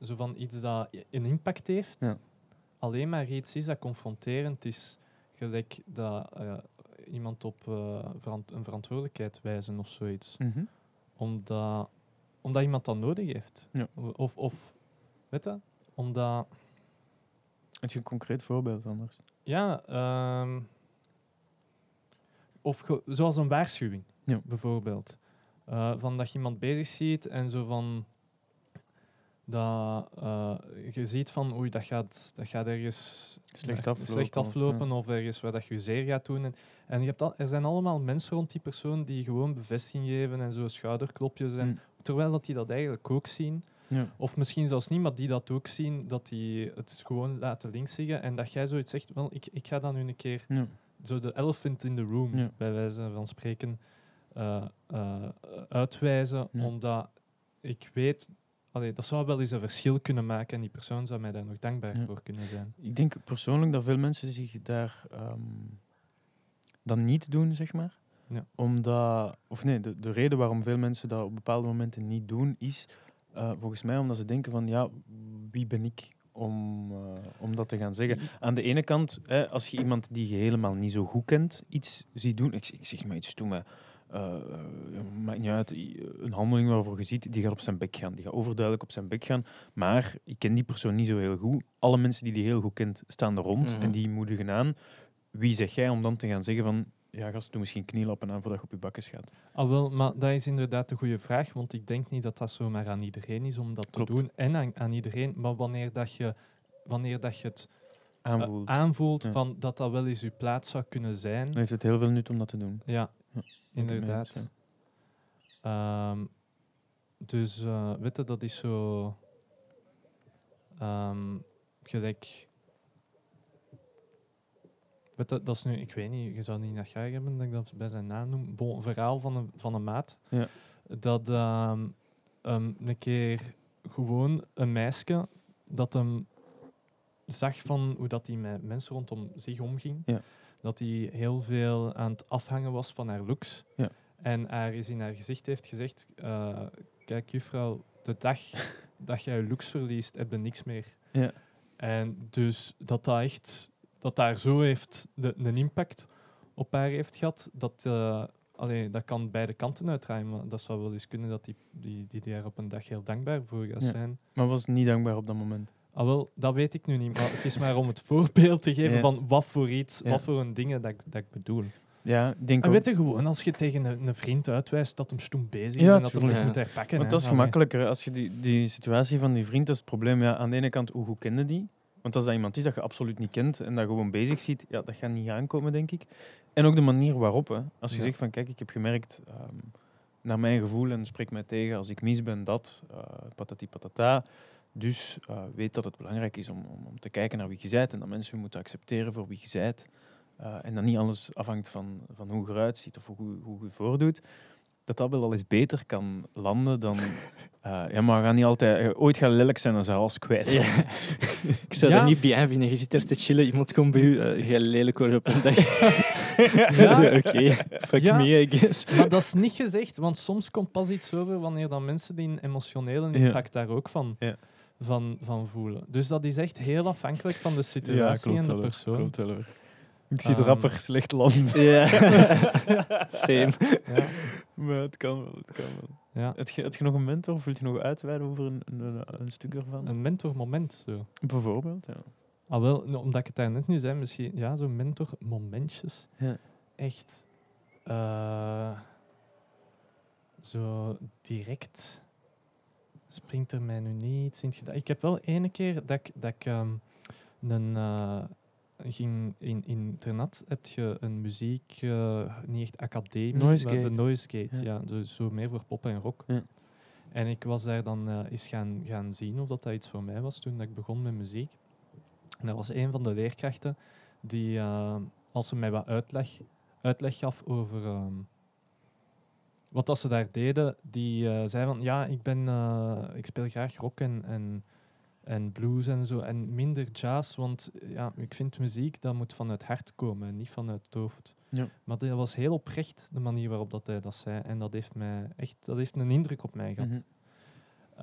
zo van iets dat een impact heeft, Ja. alleen maar iets is dat confronterend is. Gelijk dat eh, iemand op eh, verant- een verantwoordelijkheid wijzen of zoiets. Mhm. Omdat, omdat iemand dat nodig heeft. Ja. Of, of, weet je, omdat, Heb je een concreet voorbeeld anders? ja, ehm, of zoals een waarschuwing, Ja. bijvoorbeeld. Eh, van dat je iemand bezig ziet en zo van dat eh, je ziet van oei, dat gaat, dat gaat ergens Slecht aflopen, slecht of- aflopen of ergens waar dat je zeer gaat doen. En, en je hebt al, er zijn allemaal mensen rond die persoon die gewoon bevestiging geven en zo schouderklopjes. En, Mm. Terwijl dat die dat eigenlijk ook zien. Ja. Of misschien zelfs niet, maar die dat ook zien, dat die het gewoon laten links liggen. En dat jij zoiets zegt, wel, ik, ik ga dan nu een keer Ja. zo de elephant in the room, bij wijze van spreken, eh, eh, uitwijzen. Omdat ik weet, allee, dat zou wel eens een verschil kunnen maken en die persoon zou mij daar nog dankbaar Ja. voor kunnen zijn. Ik denk persoonlijk dat veel mensen zich daar ehm, dan niet doen, zeg maar. Ja. Omdat, of nee, de, de reden waarom veel mensen dat op bepaalde momenten niet doen, is eh, volgens mij omdat ze denken van, ja, wie ben ik om, eh, om dat te gaan zeggen? Aan de ene kant, hè, als je iemand die je helemaal niet zo goed kent, iets ziet doen, ik, ik zeg maar iets toe, maar eh, eh, maakt niet uit, i- een handeling waarvoor je ziet, die gaat op zijn bek gaan, die gaat overduidelijk op zijn bek gaan, maar ik ken die persoon niet zo heel goed. Alle mensen die die heel goed kent, staan er rond Mhm. en die moedigen aan. Wie zeg jij om dan te gaan zeggen van, ja gast, doe misschien knielappen aan voordat je op je bakkes gaat? Ah, wel, maar dat is inderdaad een goede vraag, want ik denk niet dat dat zomaar aan iedereen is om dat Klopt. te doen. En aan, aan iedereen, maar wanneer, dat je, wanneer dat je het eh, Aanvoelt. aanvoelt Ja. van dat dat wel eens je plaats zou kunnen zijn. Dan heeft het heel veel nut om dat te doen. Ja, inderdaad. Ehm, dus eh weet je, dat is zo. ehm, gelijk. Weet je, dat is nu, ik weet niet, je zou niet naar graag hebben dat ik dat bij zijn naam noem. Bon, een verhaal van een, van een maat. Ja. Dat ehm, een keer gewoon een meisje dat hem zag van hoe dat hij met mensen rondom zich omging. Ja. Dat hij heel veel aan het afhangen was van haar looks. Ja. En haar eens in haar gezicht heeft gezegd: eh, Kijk, juffrouw, de dag dat jij je looks verliest, heb je niks meer. Ja. En dus dat dat echt, dat daar zo heeft de, een impact op haar heeft gehad, dat, allee, dat kan beide kanten uitdraaien. Maar dat zou wel eens kunnen dat die, die, die daar op een dag heel dankbaar voor gaat Ja. zijn. Maar was niet dankbaar op dat moment. Ah, wel, dat weet ik nu niet. Maar het is maar om het voorbeeld te geven Ja. van wat voor iets, Ja. wat voor een dingen dat, ik- dat ik bedoel. Ja, denk En ook, weet je gewoon, als je tegen een, een vriend uitwijst dat hem stoem bezig is Ja, en dat hij zich moet herpakken. Want dat is gemakkelijker. Als je die, die situatie van die vriend, dat is het probleem. Ja, aan de ene kant, hoe goed kende die? Want als dat iemand is dat je absoluut niet kent en dat gewoon bezig ziet, ja, dat gaat niet aankomen, denk ik. En ook de manier waarop. Hè. Als je Ja. zegt van, kijk, ik heb gemerkt, ehm, naar mijn gevoel, en spreek mij tegen als ik mis ben, dat, eh patati patata. Dus eh, weet dat het belangrijk is om, om, om te kijken naar wie je bent en dat mensen je moeten accepteren voor wie je bent. Eh, en dat niet alles afhangt van, van hoe je eruit ziet of hoe, hoe je je voordoet. Dat dat wel al eens beter kan landen dan... eh, ja, maar we gaan niet altijd... ooit gaan lelijk zijn en ze alles kwijt. Ja. ik zou Ja. er niet bij vinden. Je zit er te chillen, iemand komt bij u, je lelijk wordt op een dag. Ja. Oké, fuck Ja. me, I guess. Maar dat is niet gezegd, want soms komt pas iets over wanneer dan mensen die een emotionele Ja. impact daar ook van, Ja. Van, van voelen. Dus dat is echt heel afhankelijk van de situatie en de persoon. Ik zie de Ehm. rapper slecht landen. Ja. Same. Ja. Maar het kan wel, het kan wel. Ja. Heb je, heb je nog een mentor of wil je nog uitweiden over een, een, een stuk ervan? Een mentormoment. Zo. Bijvoorbeeld, ja. Ah, wel, nou, omdat ik het daar net nu zei, misschien ja, zo'n mentormomentjes. Ja. Echt eh, zo direct springt er mij nu niet in. Ik heb wel ene keer dat ik, dat ik ehm, een, eh, ging in, in internat heb je een muziek, eh, niet echt academie, Noise maar de. Noise Gate, Ja. ja. dus zo meer voor pop en rock. Ja. En ik was daar dan eh, eens gaan, gaan zien of dat, dat iets voor mij was toen dat ik begon met muziek. En dat was een van de leerkrachten die, als ze mij wat uitleg, uitleg gaf over ehm, wat dat ze daar deden, die eh, zei van ja, ik, ben, eh, ik speel graag rock en, en, en blues en zo, en minder jazz, want eh, ja, ik vind muziek, dat moet vanuit het hart komen en niet vanuit het hoofd. Ja. Maar dat was heel oprecht, de manier waarop dat hij dat zei. En dat heeft, mij echt, dat heeft een indruk op mij gehad. Mhm.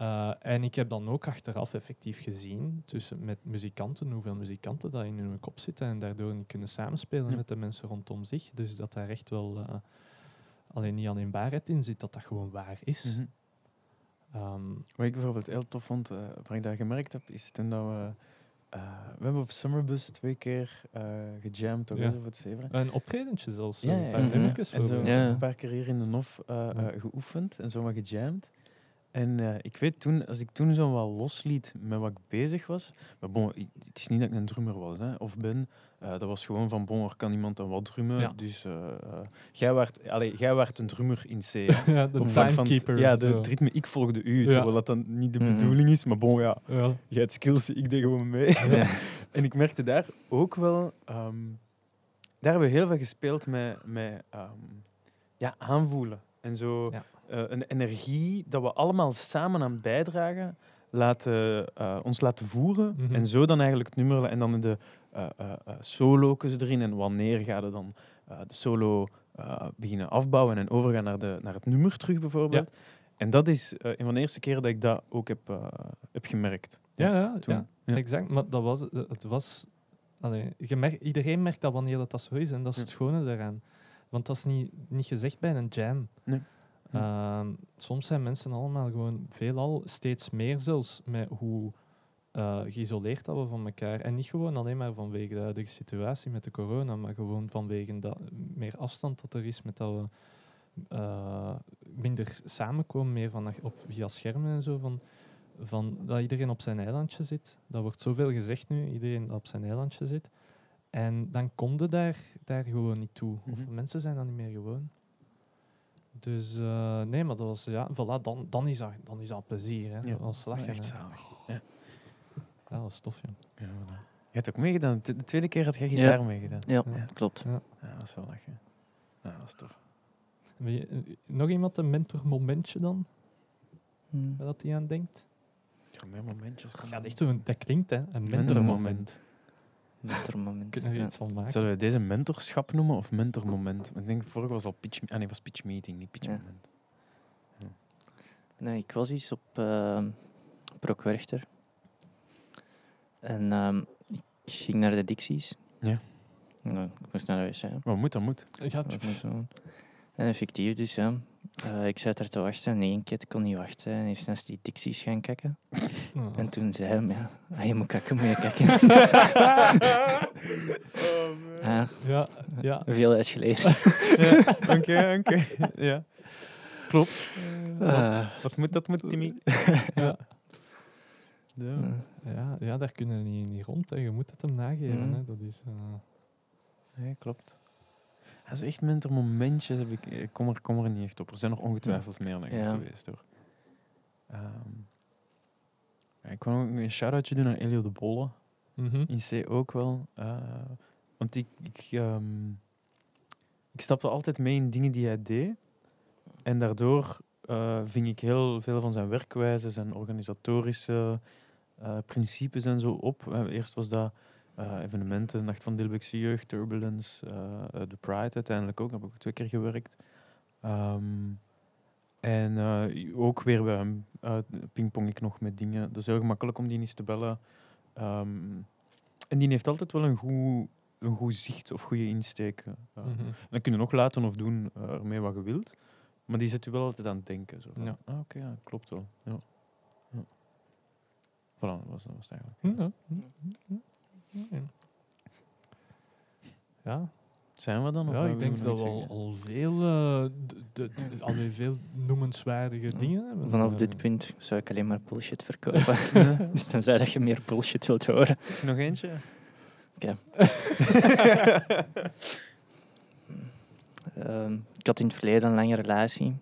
Uh, en ik heb dan ook achteraf effectief gezien, tussen, met muzikanten, hoeveel muzikanten dat in hun kop zitten en daardoor niet kunnen samenspelen Ja. met de mensen rondom zich. Dus dat daar echt wel uh, alleen niet alleen waarheid in zit, dat dat gewoon waar is. Mhm. Um, Wat ik bijvoorbeeld heel tof vond, uh, waar ik dat gemerkt heb, is toen dat we eh, we hebben op Summerbus twee keer eh gejamd, toch? Ja. voor het zeven. Een optredentje zelfs. Ja, zo, ja, een paar ja. nummertjes En zo een paar keer hier in de NOF Ja. geoefend en zo maar gejamd. En eh, ik weet toen, als ik toen zo wat losliet met wat ik bezig was, maar bon, het is niet dat ik een drummer was hè, of ben, eh, dat was gewoon van bon, er kan iemand dan wat drummen. Ja. Dus eh, eh, jij, waart, allee, jij waart een drummer in C. ja, de timekeeper. Ja, de, het ritme, ik volgde u, Ja. terwijl dat dan niet de Mhm. bedoeling is. Maar bon, ja, Ja. jij hebt skills, ik deed gewoon mee. Ja. En ik merkte daar ook wel... ehm, daar hebben we heel veel gespeeld met, met ehm, ja, aanvoelen. En zo Ja. eh, een energie dat we allemaal samen aan bijdragen, laten, eh, ons laten voeren. Mhm. En zo dan eigenlijk het nummer... En dan in de eh eh, eh, solo's erin. En wanneer ga je dan de solo beginnen afbouwen en overgaan naar, de, naar het nummer terug, bijvoorbeeld. En dat is een van de eerste keren dat ik dat ook heb, heb gemerkt. Ja, ja, toen. ja, Ja. exact. Maar dat was, het was, allee, je merkt, iedereen merkt dat wanneer dat, dat zo is. En dat is het schone daaraan. Want dat is niet, niet gezegd bij een jam. Nee. Ehm, soms zijn mensen allemaal gewoon veelal steeds meer zelfs met hoe eh, geïsoleerd dat we van elkaar. En niet gewoon alleen maar vanwege de huidige situatie met de corona, maar gewoon vanwege dat meer afstand dat er is met dat we eh, minder samenkomen, meer van, op, via schermen en zo. Van, van dat iedereen op zijn eilandje zit. Dat wordt zoveel gezegd nu, iedereen op zijn eilandje zit. En dan komt het daar, daar gewoon niet toe. Of Mhm. mensen zijn dat niet meer gewoon. Dus eh, nee, maar dat was, ja, voilà, dan, dan, is dat, dan is dat plezier. Hè. Ja. Dat was lachen. Echt zalig. Ja. Ja, dat was tof, ja. Ja, voilà. Je hebt ook meegedaan. De tweede keer had jij gitaar meegedaan. Ja, Ja. klopt. Ja, dat is wel lachen. Ja, dat is tof. Je, eh, nog iemand een mentormomentje dan, Hm. waar dat hij aan denkt? Ja, meer momentjes. Ja, echt zo, een- dat klinkt, hè. Een mentormoment. mentormoment. Mentormoment. Kunnen we Ja. iets van maken? Zullen we deze mentorschap noemen of mentormoment? Ik denk, vorige was al pitch... Ah nee, was pitch meeting, niet pitch Ja. moment. Nee, ik was eens op uh, Werchter. En ehm, ik ging naar de Dixies. Ja. Nou, ik moest naar de wc. Maar moet, dat moet. Ja, Dat moet. En effectief dus, ja. Eh, ik zat er te wachten en één keer kon niet wachten. En is naast die Dixies gaan kijken. Oh. En toen zei hij, ja, als je moet kijken, moet je kijken. ja, Ja, ja. veel uitgeleerd. Ja, Oké, oké. Ja. Klopt. Eh, Wat moet, dat moet, Timmy. Ja. Ja. eh, Ja, ja, daar kunnen we niet, niet rond. Hè. Je moet het hem nageven. Mhm. Hè. Dat is, eh, Nee, klopt. Dat is echt mentormomentjes. Heb ik, ik kom, er, kom er niet echt op. Er zijn nog ongetwijfeld meer dan Ja. geweest hoor. Ehm, ik wil ook een shout-outje doen naar Elio de Bolle. mhm. In C ook wel. eh, want ik, ik, ehm, ik stapte altijd mee in dingen die hij deed. En daardoor eh, ving ik heel veel van zijn werkwijze, zijn organisatorische eh, principes en zo op. Eh, eerst was dat eh, evenementen, Nacht van Dilbeekse Jeugd, Turbulence, eh, eh, The Pride uiteindelijk ook. Daar heb ik ook twee keer gewerkt. Ehm, en eh, ook weer bij hem pingpong ik nog met dingen. Dat is heel gemakkelijk om die eens te bellen. Ehm, en die heeft altijd wel een goed, een goed zicht of goede insteek. eh. Mhm. Dan kun je nog laten of doen eh, ermee wat je wilt. Maar die zet je wel altijd aan het denken. Zo van, Ja. ah, oké, ja, klopt wel. Ja. Ja. Voilà, dat was, dat was het eigenlijk. Ja. Ja. Ja, Zijn we dan? Of ja hebben ik we denk dat we al, al veel, eh, alweer veel noemenswaardige dingen hebben. vanaf dit punt zou ik alleen maar bullshit verkopen. dus dan zei dat je meer bullshit wilt horen. Is er nog eentje? Ehm, ik had in het verleden een lange relatie.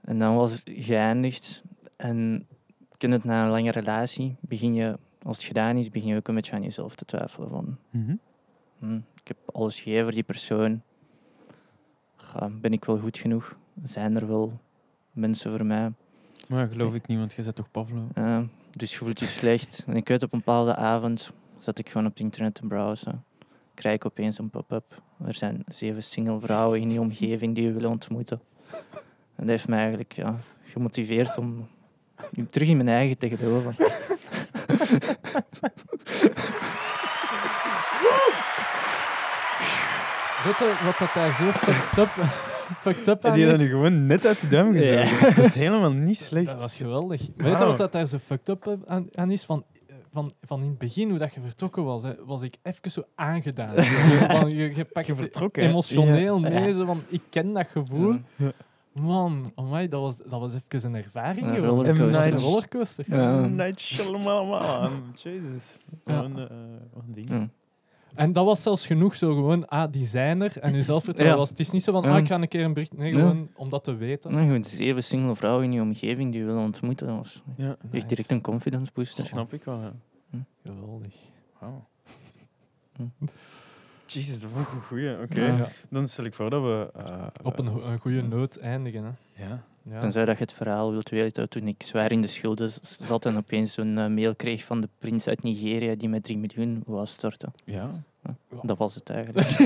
En dan was het geëindigd. En ken het na een lange relatie, begin je, als het gedaan is, begin je ook een beetje aan jezelf te twijfelen. Van, Mhm. hm, ik heb alles gegeven voor die persoon. Ben ik wel goed genoeg? Zijn er wel mensen voor mij? Maar geloof ik niet, want jij bent toch Pavlo? Dus je voelt je slecht. En ik weet op een bepaalde avond zat ik gewoon op het internet te browsen. Krijg ik opeens een pop-up. Er zijn zeven single vrouwen in die omgeving die je willen ontmoeten. En dat heeft mij eigenlijk ja, gemotiveerd om terug in mijn eigen te geloven. Weet je wat dat daar zo fucked up, fucked up aan je dat is? nu gewoon net uit de duim gezogen? Dat is helemaal niet slecht. Dat was geweldig. Weet je wat dat daar zo fucked up aan, aan is? Van, van, van in het begin, hoe dat je vertrokken was, hè, was ik even zo aangedaan. Zo van, je, je pakt Je vertrokken, emotioneel Ja. mee, Ja. zo van, ik ken dat gevoel. Ja. Man, amai, dat, was, dat was even een ervaring. Een rollercoaster. Een rollercoaster. Ja. Night Shyamalan. Jezus. Ja. Wat een, eh, ding. Ja. En dat was zelfs genoeg zo gewoon, ah, die zijn er. En je zelfvertrouwen Ja. was. Het is niet zo van, ah, ik ga een keer een bericht. Nee, Ja. gewoon om dat te weten. Nee, goed, zeven single vrouwen in je omgeving die je wil ontmoeten. Dat was Ja, echt direct een confidence booster. dat snap ik wel. Ja. Geweldig. Wauw. Hm. Jezus, dat ik een goeie. Oké. Ja. Dan stel ik voor dat we... eh, Op een, go- een goede noot eindigen. Hè. Ja. Ja. Tenzij dat je het verhaal wilt weten, toen ik zwaar in de schulden zat en opeens zo'n eh, mail kreeg van de prins uit Nigeria die met 3 miljoen wou storten. Ja. Dat was het eigenlijk.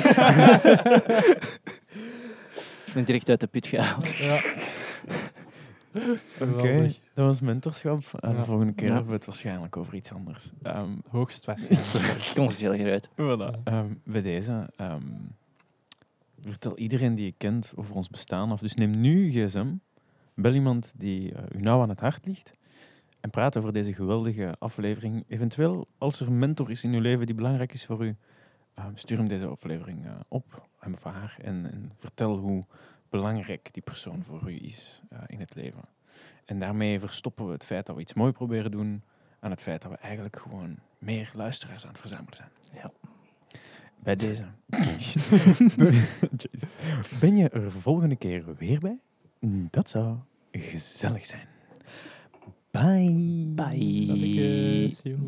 ik ben direct uit de put gehaald. Ja. Oké. Dat was mentorschap. En de volgende keer Ja. hebben we het waarschijnlijk over iets anders. Ehm, Hoogstwaarschijnlijk. Commercieel eruit. voilà. Ehm, bij deze, ehm, vertel iedereen die je kent over ons bestaan af. Dus neem nu je gsm, bel iemand die eh, u nauw aan het hart ligt en praat over deze geweldige aflevering. Eventueel, als er een mentor is in uw leven die belangrijk is voor u, ehm, stuur hem deze aflevering eh, op, hem of haar, en, en vertel hoe belangrijk die persoon voor u is eh, in het leven. En daarmee verstoppen we het feit dat we iets mooi proberen doen aan het feit dat we eigenlijk gewoon meer luisteraars aan het verzamelen zijn. Ja. Bij deze. Ben je er volgende keer weer bij? Dat zou gezellig zijn. Bye. Bye. Joe.